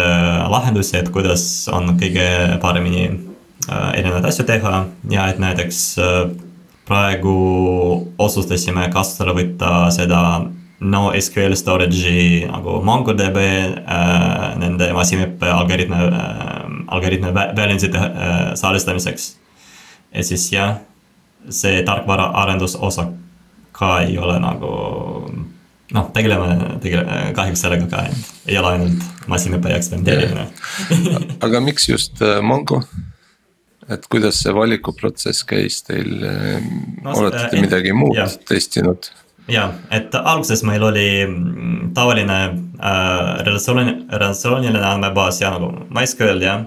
lahendusi, et kuidas on kõige paremini erinevaid asju teha ja et näiteks äh, praegu otsustasime kasutusele võtta seda NoSQL storage'i nagu MongoDB äh, nende masinõppe algoritme äh,, algoritme väljundite äh, salvestamiseks. et siis jah, see tarkvara arendusosa ka ei ole nagu noh, tegeleme, tegeleme kahjuks sellega ka, et ei ole ainult masinõpe ja eksperimenteerimine aga miks just äh, Mongo? Et kuidas see valikuprotsess käis teil no,, olete te midagi muud jah. testinud? ja, et alguses meil oli mm, tavaline äh, relatsiooniline, relatsiooniline andmebaas ja nagu MySQL ja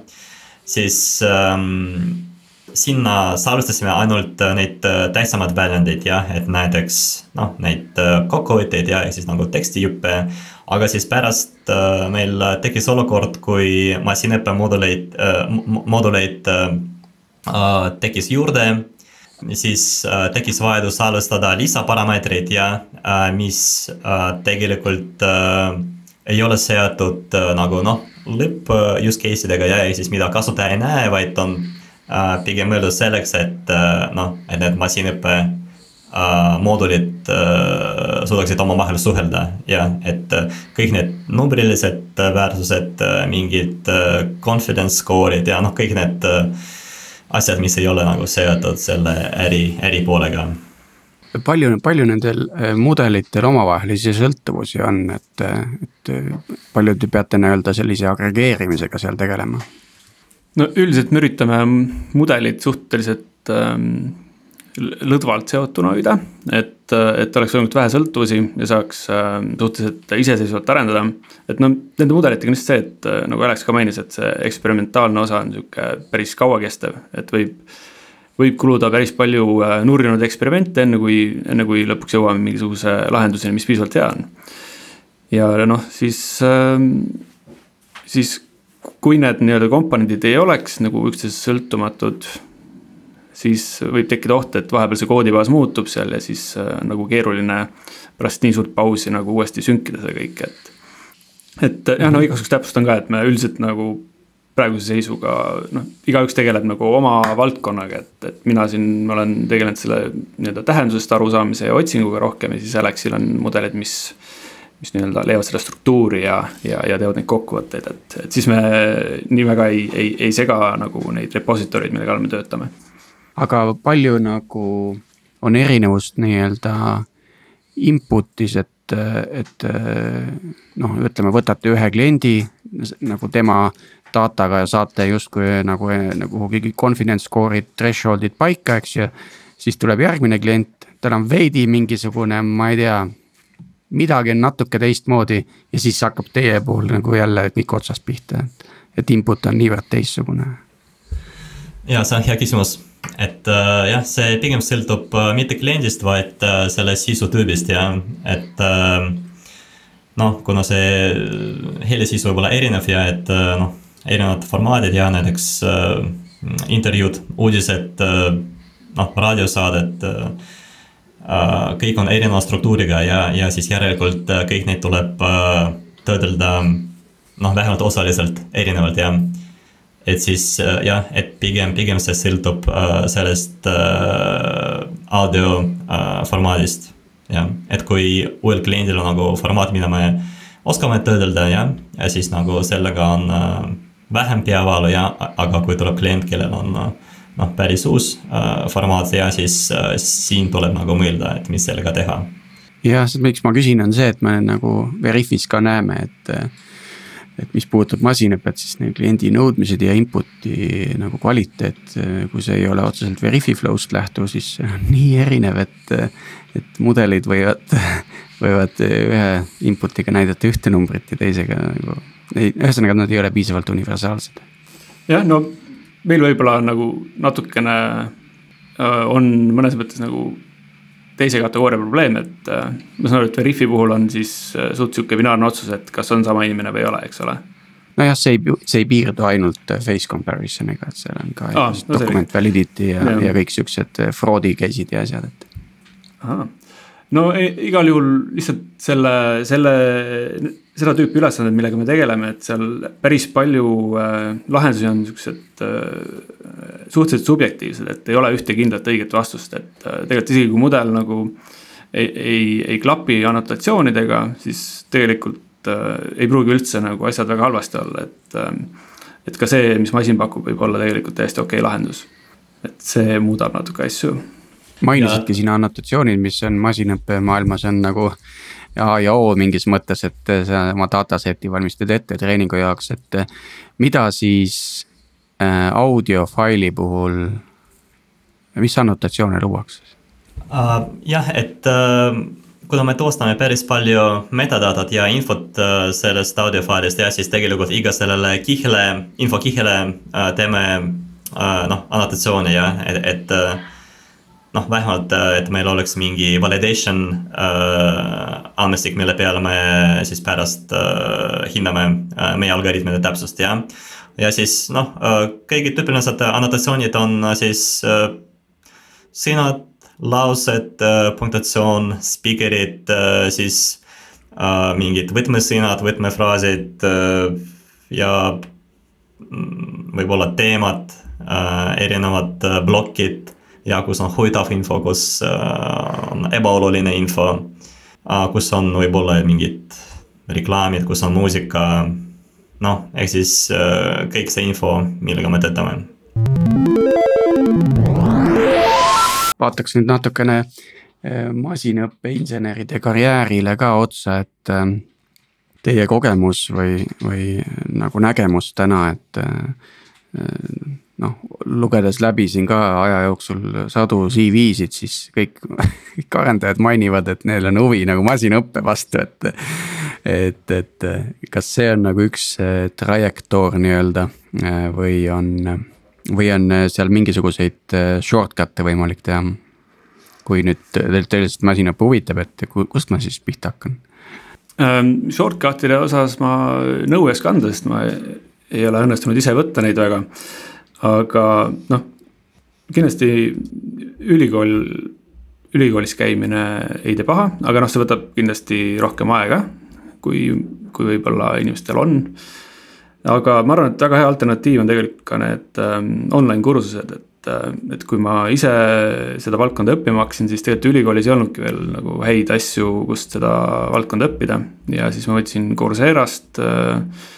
siis ähm, sinna salvestasime ainult äh, neid äh, tähtsamad väljundeid jah, et näiteks noh, neid äh, kokkuvõtteid ja, ja siis nagu tekstijuppe. aga siis pärast meil tekkis olukord, kui masinõppe mooduleid, mooduleid tekkis juurde siis äh, tekkis vajadus salvestada lisaparameetreid ja äh, mis äh, tegelikult äh, ei ole seotud äh, nagu noh, lõpp use case idega ja, siis mida kasutaja ei näe, vaid on Äh, pigem mõeldud selleks, et äh, noh, et need masinõppe äh, moodulid suudaksid omavahel suhelda. Ja et kõik need numbrilised väärtused, mingid confidence score'id ja noh, kõik need asjad, mis ei ole nagu seotud selle äri, äri poolega palju, palju nendel mudelitel omavahelisi sõltuvusi on, et, et palju te peate nii-öelda sellise agregeerimisega seal tegelema? no üldiselt me üritame mudelit suhteliselt ähm, lõdvalt seotuna hoida, et, et oleks võimalikult vähe sõltuvusi ja saaks äh, suhteliselt iseseisvalt arendada. et noh, nende mudelitega on lihtsalt see, et äh, nagu Alex ka mainis, et see eksperimentaalne osa on sihuke päris kauakestev, et võib. võib kuluda päris palju äh, nurjunud eksperimente, enne kui, enne kui lõpuks jõuame mingisuguse lahenduseni, mis piisavalt hea on. ja noh, siis äh,, siis kui need nii-öelda komponendid ei oleks nagu üksteisest sõltumatud, siis võib tekkida oht, et vahepeal see koodibaas muutub seal ja siis äh, nagu keeruline pärast nii suurt pausi nagu uuesti sünkida see kõik, et. et jah, no igasuguses täpsustan ka, et me üldiselt nagu praeguse seisuga noh, igaüks tegeleb nagu oma valdkonnaga, et, et mina siin olen tegelenud selle nii-öelda tähendusest arusaamise ja otsinguga rohkem ja siis Alexil on mudelid, mis mis nii-öelda leiavad seda struktuuri ja, ja, ja teevad neid kokkuvõtteid, et, et siis me nii väga ei, ei, ei sega nagu neid repository'd, mille kallal me töötame. Aga palju nagu on erinevust nii-öelda input'is, et, et noh, ütleme, võtate ühe kliendi nagu tema dataga ja saate justkui nagu, nagu kuhugi confidence score'id, threshold'id paika, eks ju. siis tuleb järgmine klient, tal on veidi mingisugune, ma ei tea midagi on natuke teistmoodi ja siis hakkab teie puhul nagu jälle kõik otsast pihta, et, input on niivõrd teistsugune. ja see on hea küsimus, et äh, jah, see pigem sõltub äh, mitte kliendist, vaid äh, selle sisu tüübist ja et äh, noh, kuna see helisisu võib olla erinev ja et äh, noh, erinevad formaadid ja näiteks äh, intervjuud, uudised äh,, noh, raadiosaadet äh, Äh, kõik on erineva struktuuriga ja, ja siis järelikult äh, kõik neid tuleb äh, töödelda noh, vähemalt osaliselt erinevalt ja et siis jah, et pigem, pigem see sõltub sellest audio formaadist. jah, et kui uuel kliendil on nagu formaat, mida me oskame töödelda jah, ja siis nagu sellega on vähem peavalu ja, aga kui tuleb klient, kellel on noh, päris uus formaat ja siis siin tuleb nagu mõelda, et mis sellega teha. jah, miks ma küsin, on see, et me nagu Veriffis ka näeme, et et mis puudutab masinõpet, siis need kliendi nõudmised ja input'i nagu kvaliteet, kui see ei ole otseselt Verififlow'st lähtuv, siis see on nii erinev, et. et mudelid võivad, võivad ühe input'iga näidata ühte numbrit ja teisega nagu, ühesõnaga nad ei ole piisavalt universaalsed. jah, no meil võib-olla nagu natukene äh, on mõnes mõttes nagu teise kategooria probleem, et äh, ma saan aru, et Veriffi puhul on siis äh, suht sihuke binaarne otsus, et kas on sama inimene või ei ole, eks ole. nojah, see ei, see ei piirdu ainult äh, face comparison'iga, et seal on ka Aa, no document validity ja, ja, ja kõik siuksed fraud'i case'id ja asjad, et. no e, igal juhul lihtsalt selle, selle seda tüüpi ülesanded, millega me tegeleme, et seal päris palju äh, lahendusi on siuksed äh, suhteliselt subjektiivsed, et ei ole ühte kindlat õiget vastust, et äh, tegelikult isegi kui mudel nagu ei, ei, ei klapi annotatsioonidega, siis tegelikult äh, ei pruugi üldse nagu asjad väga halvasti olla, et äh,. et ka see, mis masin pakub, võib olla tegelikult täiesti okei okay lahendus. et see muudab natuke asju. mainisidki siin annotatsioonid, mis on masinõppe maailmas on nagu A ja O mingis mõttes, et sa oma dataset'i valmistad ette treeningu jaoks, et mida siis äh, audiofaili puhul, mis annotatsioone luuakse uh,? jah, et uh, kuna me toostame päris palju metadatat ja infot sellest audiofailist ja siis tegelikult iga sellele kihle, infokihele teeme noh, annotatsioone ja et, et noh, vähemalt, äh, et meil oleks mingi validation äh, andmestik, mille peale me siis pärast äh, hindame äh, meie algoritmide täpsust ja. ja siis noh äh,, kõige tüüpilised annotatsioonid on äh, siis äh, sõnad, laused äh,, punktatsioon, speaker'id äh,, siis äh, mingid võtmesõnad, võtmefraasid äh, ja mm, võib-olla teemad äh,, erinevad äh, plokid ja kus on huvitav info, kus äh, on ebaoluline info, äh, kus on võib-olla mingid reklaamid, kus on muusika. noh, ehk siis äh, kõik see info, millega me töötame. vaataks nüüd natukene masinõppeinseneride karjäärile ka otsa, et teie kogemus või, või nagu nägemus täna, et noh, lugedes läbi siin ka aja jooksul sadu CV-sid, siis kõik, kõik arendajad mainivad, et neil on huvi nagu masinaõppe vastu, et. et, et kas see on nagu üks trajektoor nii-öelda või on, või on seal mingisuguseid shortcut'e võimalik teha? kui nüüd teil tõeliselt masinaõpe huvitab, et kust ma siis pihta hakkan? Ähm, shortcut'ide osas ma nõu ei oska anda, sest ma ei ole õnnestunud ise võtta neid väga aga noh, kindlasti ülikool, ülikoolis käimine ei tee paha, aga noh, see võtab kindlasti rohkem aega, kui, kui võib-olla inimestel on. aga ma arvan, et väga hea alternatiiv on tegelikult ka need ähm, online kursused, et äh, et kui ma ise seda valdkonda õppima hakkasin, siis tegelikult ülikoolis ei olnudki veel nagu häid asju, kust seda valdkonda õppida. ja siis ma võtsin Courserast äh,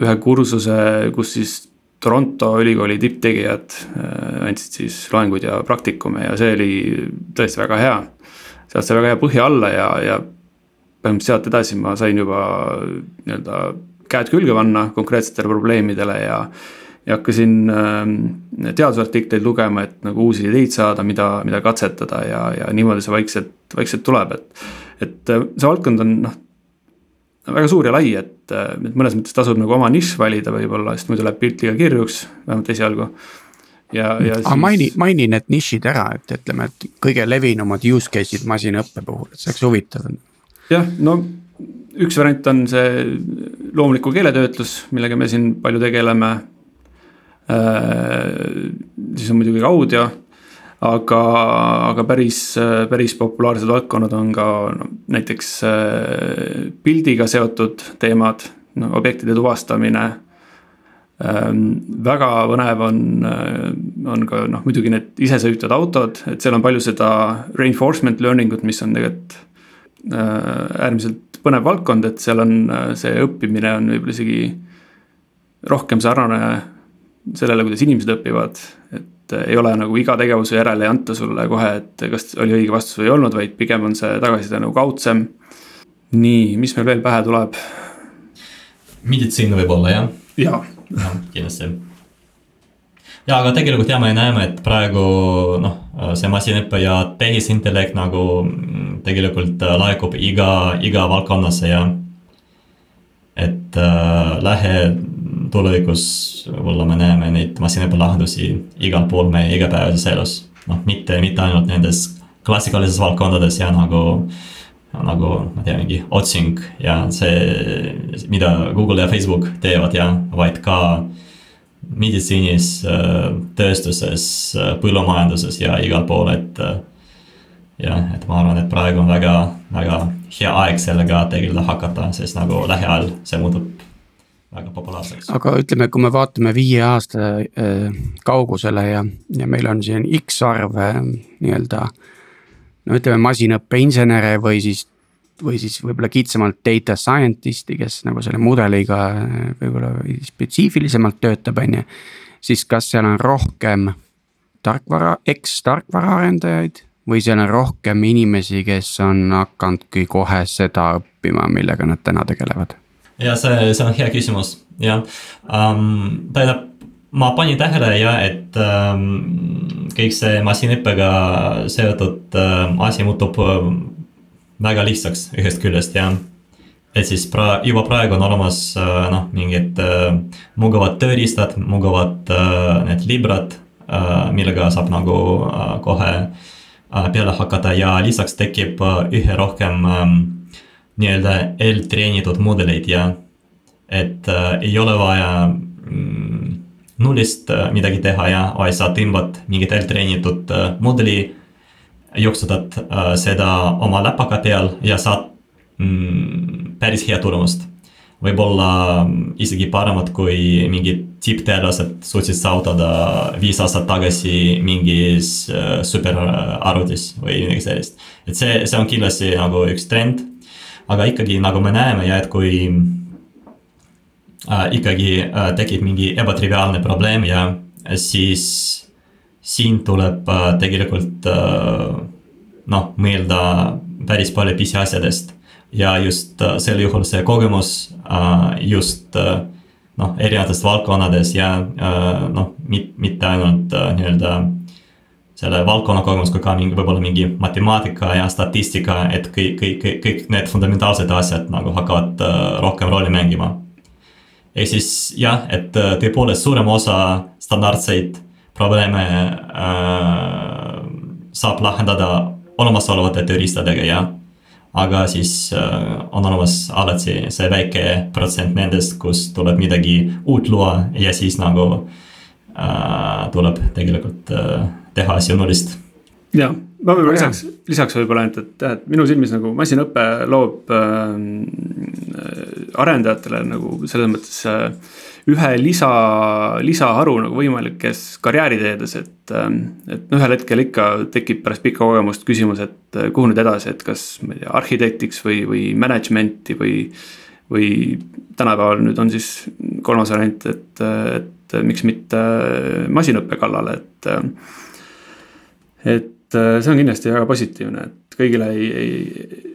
ühe kursuse, kus siis Toronto ülikooli tipptegijad äh, andsid siis loenguid ja praktikume ja see oli tõesti väga hea. sealt sai väga hea põhja alla ja, ja põhimõtteliselt sealt edasi ma sain juba nii-öelda käed külge panna konkreetsetele probleemidele ja. ja hakkasin äh, teadusartikleid lugema, et nagu uusi ideid saada, mida, mida katsetada ja, ja niimoodi see vaikselt, vaikselt tuleb, et. et äh, see valdkond on noh, väga suur ja lai, et, et mõnes mõttes tasub nagu oma nišš valida võib-olla, sest muidu läheb pilt liiga kirjuks, vähemalt esialgu. ja, ja siis. maini, maini need nišid ära, et ütleme, et kõige levinumad use case'id masinaõppe puhul, et see oleks huvitav. jah, no üks variant on see loomuliku keeletöötlus, millega me siin palju tegeleme äh,. siis on muidugi ka audio aga, aga päris, päris populaarsed valdkonnad on ka no, näiteks äh, pildiga seotud teemad, no objektide tuvastamine. Ähm, väga põnev on, äh, on ka noh, muidugi need isesõitvad autod, et seal on palju seda reinforcement learning ut, mis on tegelikult äh, äärmiselt põnev valdkond, et seal on see õppimine on võib-olla isegi rohkem sarnane sellele, kuidas inimesed õpivad, et et ei ole nagu iga tegevuse järele ei anta sulle kohe, et kas oli õige vastus või ei olnud, vaid pigem on see tagasiside nagu kaudsem. nii, mis meil veel pähe tuleb? meditsiin võib-olla jah? jaa. jah, kindlasti. ja aga tegelikult ja me näeme, et praegu noh, see masinõpe ja tehisintellekt nagu mm, tegelikult laekub iga, iga valdkonnasse ja et äh, lähitulevikus võib-olla me näeme neid masinõppe lahendusi igal pool meie igapäevases elus. noh, mitte, mitte ainult nendes klassikalises valdkondades ja nagu, nagu ma ei tea, mingi otsing ja see, mida Google ja Facebook teevad ja, vaid ka meditsiinis, tööstuses, põllumajanduses ja igal pool, et jah, et ma arvan, et praegu on väga, väga hea aeg sellega tegeleda hakata, sest nagu lähiajal see muutub väga populaarseks. aga ütleme, kui me vaatame viie aasta äh, kaugusele ja, ja meil on siin X arv nii-öelda. no ütleme masinõppeinsenere või siis, või siis võib-olla kitsamalt data scientist'i, kes nagu selle mudeliga äh, võib-olla spetsiifilisemalt töötab, on ju. siis kas seal on rohkem tarkvara, eks-tarkvaraarendajaid või seal on rohkem inimesi, kes on hakanudki kohe seda õppima, millega nad täna tegelevad? Ja see, see on hea küsimus, jah um,. tähendab, ma panin tähele ja et um, kõik see masinõppega seotud um, asi muutub um, väga lihtsaks ühest küljest ja et siis pra-, juba praegu on olemas uh, noh, mingid uh, mugavad tööriistad, mugavad uh, need librad uh,, millega saab nagu uh, kohe Äh, peale hakata ja lisaks tekib äh, ühe rohkem nii-öelda eeltreenitud mudeleid ja et äh, ei ole vaja mm, nullist äh, midagi teha ja, vaid sa tõmbad mingit eeltreenitud äh, mudeli, jooksutad äh, seda oma läpaka peal ja saad mm, päris hea tulemust võib-olla isegi paremad kui mingid tippteadlased suutsid saavutada viis aastat tagasi mingis äh, superarvutis või midagi sellist. et see, see on kindlasti nagu üks trend. Aga ikkagi nagu me näeme ja et kui äh, ikkagi äh, tekib mingi ebatriviaalne probleem ja siis siin tuleb äh, tegelikult äh, noh, mõelda päris palju pisiasjadest. Ja just äh, sel juhul see kogemus äh, just äh, noh, erinevates valdkonnades ja noh, mitte ainult nii-öelda selle valdkonna kogemus, kui ka mingi, võib-olla mingi matemaatika ja statistika, et kõik, kõik, kõik need fundamentaalsed asjad nagu hakkavad rohkem rolli mängima. ehk siis jah, et tõepoolest suurem osa standardseid probleeme äh, saab lahendada olemasolevate tööriistadega ja aga siis äh, on olemas alati see väike protsent nendest, kus tuleb midagi uut luua ja siis nagu äh, tuleb tegelikult äh, teha asju nullist. ja, ma võib-olla lisaks, lisaks võib-olla ainult, et jah, et minu silmis nagu masinaõpe loob äh, arendajatele nagu selles mõttes äh, ühe lisa, lisaharu nagu võimalikes karjääriteedes, et, ähm, et noh, ühel hetkel ikka tekib pärast pikka kogemust küsimus, et äh, kuhu nüüd edasi, et kas ma ei tea, arhitektiks või, või management'i või. või tänapäeval nüüd on siis kolmas variant, et, et miks mitte masinõppe kallale, et. Et see on kindlasti väga positiivne, et kõigile ei, ei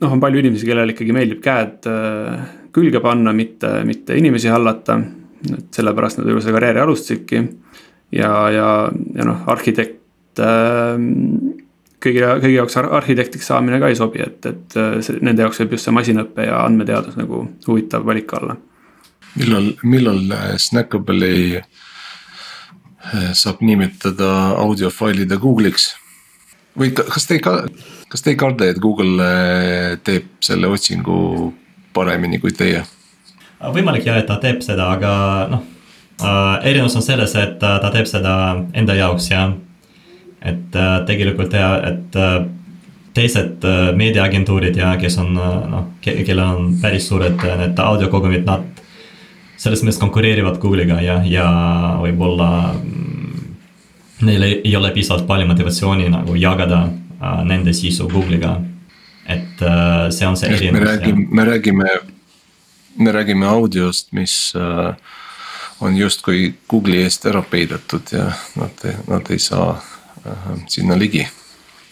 noh, on palju inimesi, kellel ikkagi meeldib käed äh, külge panna, mitte, mitte inimesi hallata. et sellepärast nad võib-olla seda karjääri alustasidki. ja, ja, ja noh, arhitekt äh,. kõigi, kõigi jaoks arhitektiks saamine ka ei sobi, et, et see, nende jaoks võib just see masinõpe ja andmeteadus nagu huvitav valik olla. millal, millal Snackable'i saab nimetada audiofailide Google'iks? või kas te ei ka, kas te ei karda, et Google äh, teeb selle otsingu paremini kui teie? võimalik jah, et ta teeb seda, aga noh äh,, erinevus on selles, et ta teeb seda enda jaoks ja et äh, tegelikult ja, et äh, teised äh, meediaagentuurid ja kes on äh, noh ke, kellel on päris suured äh, need audiokogumid, nad selles mõttes konkureerivad Google'iga ja, ja võib-olla mm, neil ei ole piisavalt palju motivatsiooni nagu jagada Äh, nende sisu Google'iga. et äh, see on see erinevus. me räägime, me räägime, me räägime audiost, mis äh, on justkui Google'i eest ära peidetud ja nad, nad ei saa äh, sinna ligi.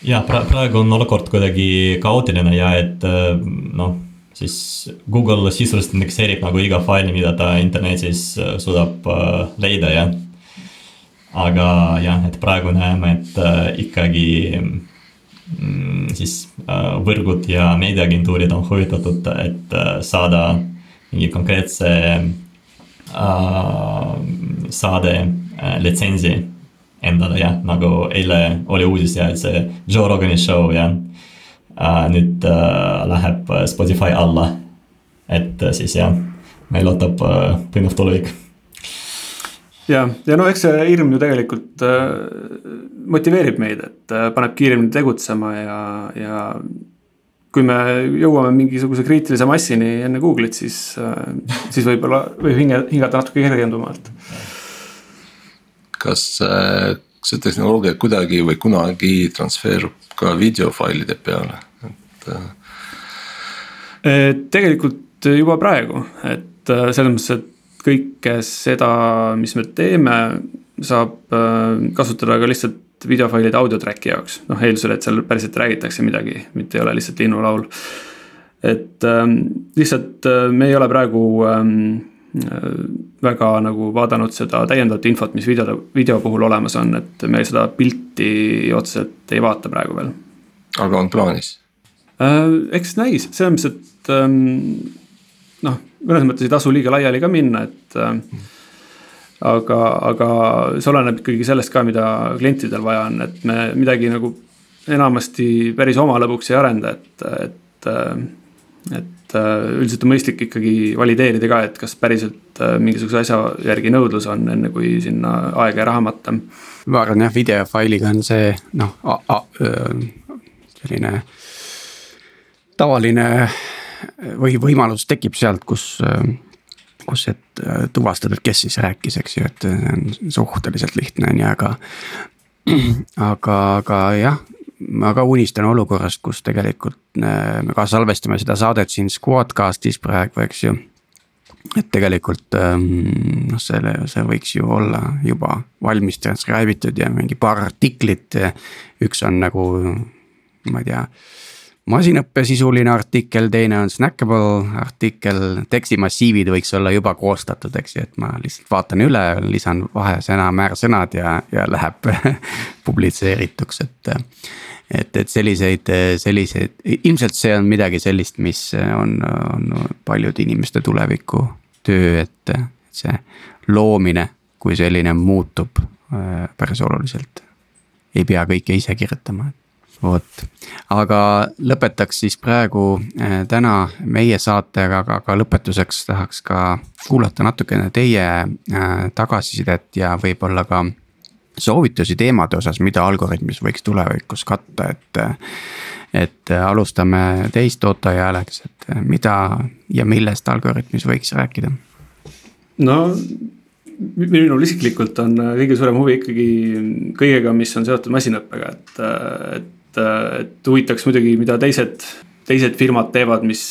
ja pra-, praegu on olukord kuidagi kaootiline ja et äh, noh, siis Google sisuliselt indekseerib nagu iga faili, mida ta internetis äh, suudab leida ja. aga jah, et praegu näeme, et ikkagi mm, siis võrgud ja meediaagentuurid on huvitatud, et saada mingi konkreetse äh, saade äh, litsentsi endale jah, nagu eile oli uudis ja et see Joe Rogani show jah äh,. Nüüd äh, läheb Spotify alla. et äh, siis jah, meil ootab äh, põnev tulevik ja, ja no eks see hirm ju tegelikult äh, motiveerib meid, et äh, paneb kiiremini tegutsema ja, ja kui me jõuame mingisuguse kriitilise massini enne Google'it, siis, äh, siis võib-olla võib hinge, hingata natuke kergendumalt. kas äh, see tehnoloogia kuidagi või kunagi transferub ka videofailide peale, äh...? Tegelikult juba praegu, et selles mõttes, et kõike seda, mis me teeme, saab kasutada ka lihtsalt videofailid audio track'i jaoks, noh eeldusel, et seal päriselt räägitakse midagi, mitte ei ole lihtsalt linnulaul. et ähm, lihtsalt äh, me ei ole praegu ähm, äh, väga nagu vaadanud seda täiendavat infot, mis video, video puhul olemas on, et me seda pilti otseselt ei vaata praegu veel. aga on plaanis äh,? Eks näis, selles mõttes, et ähm, noh, mõnes mõttes ei tasu liiga laiali ka minna, et äh, aga, aga see oleneb ikkagi sellest ka, mida klientidel vaja on, et me midagi nagu enamasti päris oma lõbuks ei arenda, et, et. et üldiselt on mõistlik ikkagi valideerida ka, et kas päriselt mingisuguse asja järgi nõudlus on, enne kui sinna aega ja raha matta. ma arvan jah, videofailiga on see noh, selline tavaline või võimalus tekib sealt, kus kus, et äh, tuvastada, et kes siis rääkis, eks ju, et see on suhteliselt lihtne on ju, aga. aga, aga jah, ma ka unistan olukorrast, kus tegelikult äh, me ka salvestame seda saadet siin Squadcastis praegu, eks ju. et tegelikult ähm, noh, selle, see võiks ju olla juba valmis transcribe itud ja mingi paar artiklit. üks on nagu, ma ei tea masinõppesisuline artikkel, teine on snackable artikkel, tekstimassiivid võiks olla juba koostatud, eks ju, et ma lihtsalt vaatan üle, lisan vahesõna, määrsõnad ja, ja läheb publitseerituks, et. et, et selliseid, selliseid, ilmselt see on midagi sellist, mis on, on paljude inimeste tuleviku töö, et see loomine kui selline muutub äh, päris oluliselt. ei pea kõike ise kirjutama vot, aga lõpetaks siis praegu äh, täna meie saatega, aga, aga lõpetuseks tahaks ka kuulata natukene teie äh, tagasisidet ja võib-olla ka soovitusi teemade osas, mida Algorütmis võiks tulevikus katta, et. et alustame teist, Otto ja Alex, et mida ja millest Algorütmis võiks rääkida? no minul isiklikult on kõige suurem huvi ikkagi kõigega, mis on seotud masinõppega, et, et et, et huvitaks muidugi, mida teised, teised firmad teevad, mis,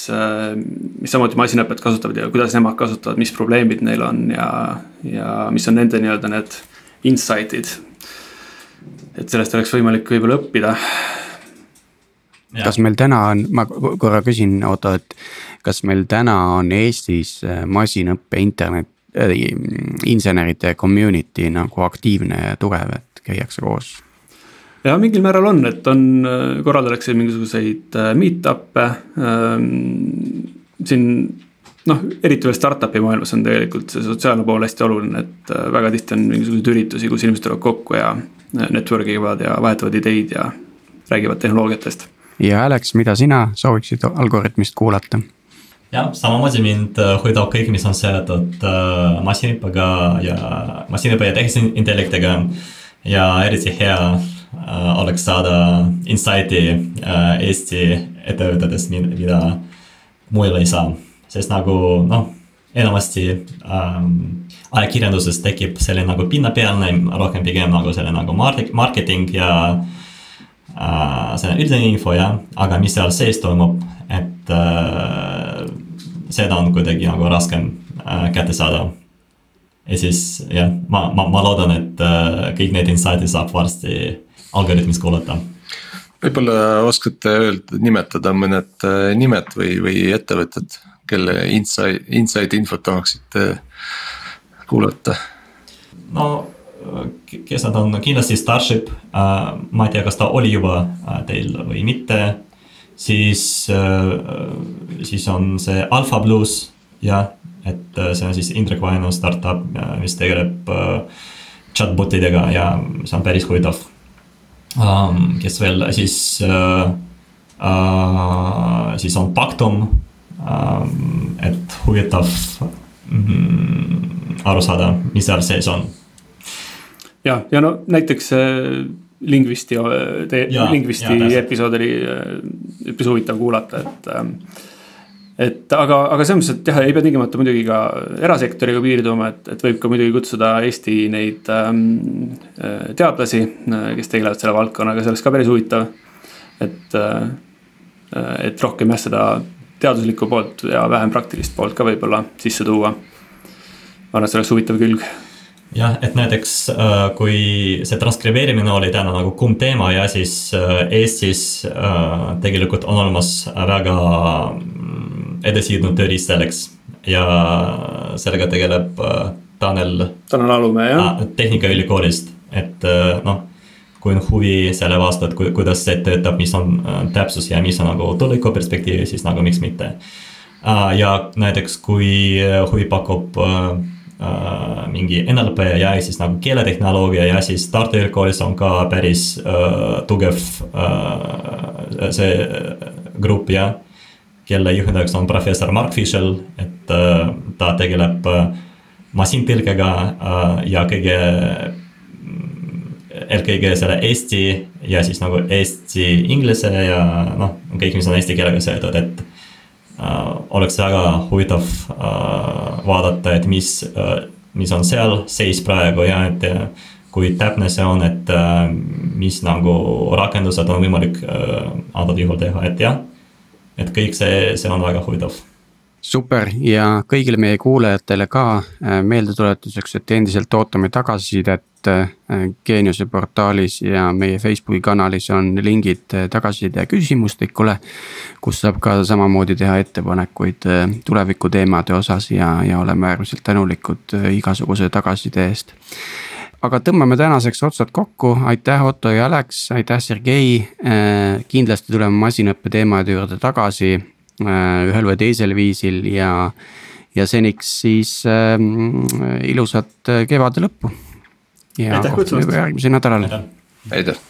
mis samuti masinõpet kasutavad ja kuidas nemad kasutavad, mis probleemid neil on ja, ja mis on nende nii-öelda need insight'id. et sellest oleks võimalik võib-olla õppida. kas meil täna on, ma korra küsin, Otto, et kas meil täna on Eestis äh, masinõppe internet äh,, inseneride community nagu aktiivne ja tugev, et käiakse koos? Ja mingil määral on, et on, äh, korraldatakse mingisuguseid äh, meet-up'e ähm,. siin noh, eriti veel startup'i maailmas on tegelikult see sotsiaalne pool hästi oluline, et äh, väga tihti on mingisuguseid üritusi, kus inimesed tulevad kokku ja network ivad ja vahetavad ideid ja räägivad tehnoloogiatest. ja Alex, mida sina sooviksid Algorütmist kuulata? jah, samamoodi mind huvitab kõik, mis on seotud äh, masinaõppega ja masinaõppe ja tehisintellektiga. ja eriti hea oleks saada insight'i äh, Eesti ettevõtetest, mida mujal ei saa. sest nagu noh, enamasti ähm, ajakirjanduses tekib selline nagu pinnapealne, rohkem pigem nagu selline nagu marketing ja äh, selline üldine info jah, aga mis seal sees toimub, et äh, seda on kuidagi nagu raskem äh, kätte saada. ja siis jah, ma, ma, ma loodan, et äh, kõik need insight'id saab varsti algoritmis kuulata. võib-olla oskate öelda, nimetada mõned äh, nimed või, või ettevõtted, kelle inside, inside infot tahaksite kuulata? no kes nad on, kindlasti Starship äh,, ma ei tea, kas ta oli juba äh, teil või mitte. siis äh,, siis on see Alpha Blues, jah, et äh, see on siis Indrek Vainu startup, mis tegeleb äh, chatbot idega ja see on päris huvitav. Kes veel siis uh,, uh, siis on Pactum. Um,, et huvitav mm, aru saada, mis seal sees on. Ja, ja no näiteks Lingvisti, Lingvisti episood oli üpris huvitav kuulata, et ähm, et aga, aga selles mõttes, et jah, ei pea tingimata muidugi ka erasektoriga piirduma, et, et võib ka muidugi kutsuda Eesti neid ähm, äh, teadlasi, äh, kes tegelevad selle valdkonnaga, see oleks ka päris huvitav. et äh,, et rohkem jah, seda teaduslikku poolt ja vähem praktilist poolt ka võib-olla sisse tuua. ma arvan, et see oleks huvitav külg jah, et näiteks äh, kui see transkribeerimine oli täna nagu kuum teema ja siis äh, Eestis äh, tegelikult on olemas väga edasijõudnud tööriist selleks ja sellega tegeleb Tanel. Tanel Alumäe jah. Tehnikaülikoolist, et noh, kui on huvi selle vastu, et ku, kuidas see töötab, mis on täpsus ja mis on nagu tuleviku perspektiiv, siis nagu miks mitte. ja näiteks, kui huvi pakub äh, mingi NLP ja siis nagu keeletehnoloogia ja siis Tartu Ülikoolis on ka päris äh, tugev äh, see grupp ja kelle juhendajaks on professor Mark Fischel, et äh, ta tegeleb äh, masintõlkega äh, ja kõige eelkõige selle eesti ja siis nagu eesti inglise ja noh, kõik, mis on eesti keelega seotud, et oleks väga huvitav vaadata, et mis, mis on seal seis praegu ja et kui täpne see on, et mis nagu rakendused on võimalik antud juhul teha, et jah. Et kõik see, see on väga huvitav super ja kõigile meie kuulajatele ka meeldetuletuseks, et endiselt ootame tagasisidet Geeniuse portaalis ja meie Facebooki kanalis on lingid tagasiside küsimustikule. kus saab ka samamoodi teha ettepanekuid tulevikuteemade osas ja, ja oleme äärmiselt tänulikud igasuguse tagasiside eest. Aga tõmbame tänaseks otsad kokku, aitäh Otto ja Alex, aitäh Sergei. kindlasti tuleme masinõppe teemade juurde tagasi ühel või teisel viisil ja ja seniks siis äh, ilusat kevade lõppu ja kohtume juba järgmisel nädalal. aitäh.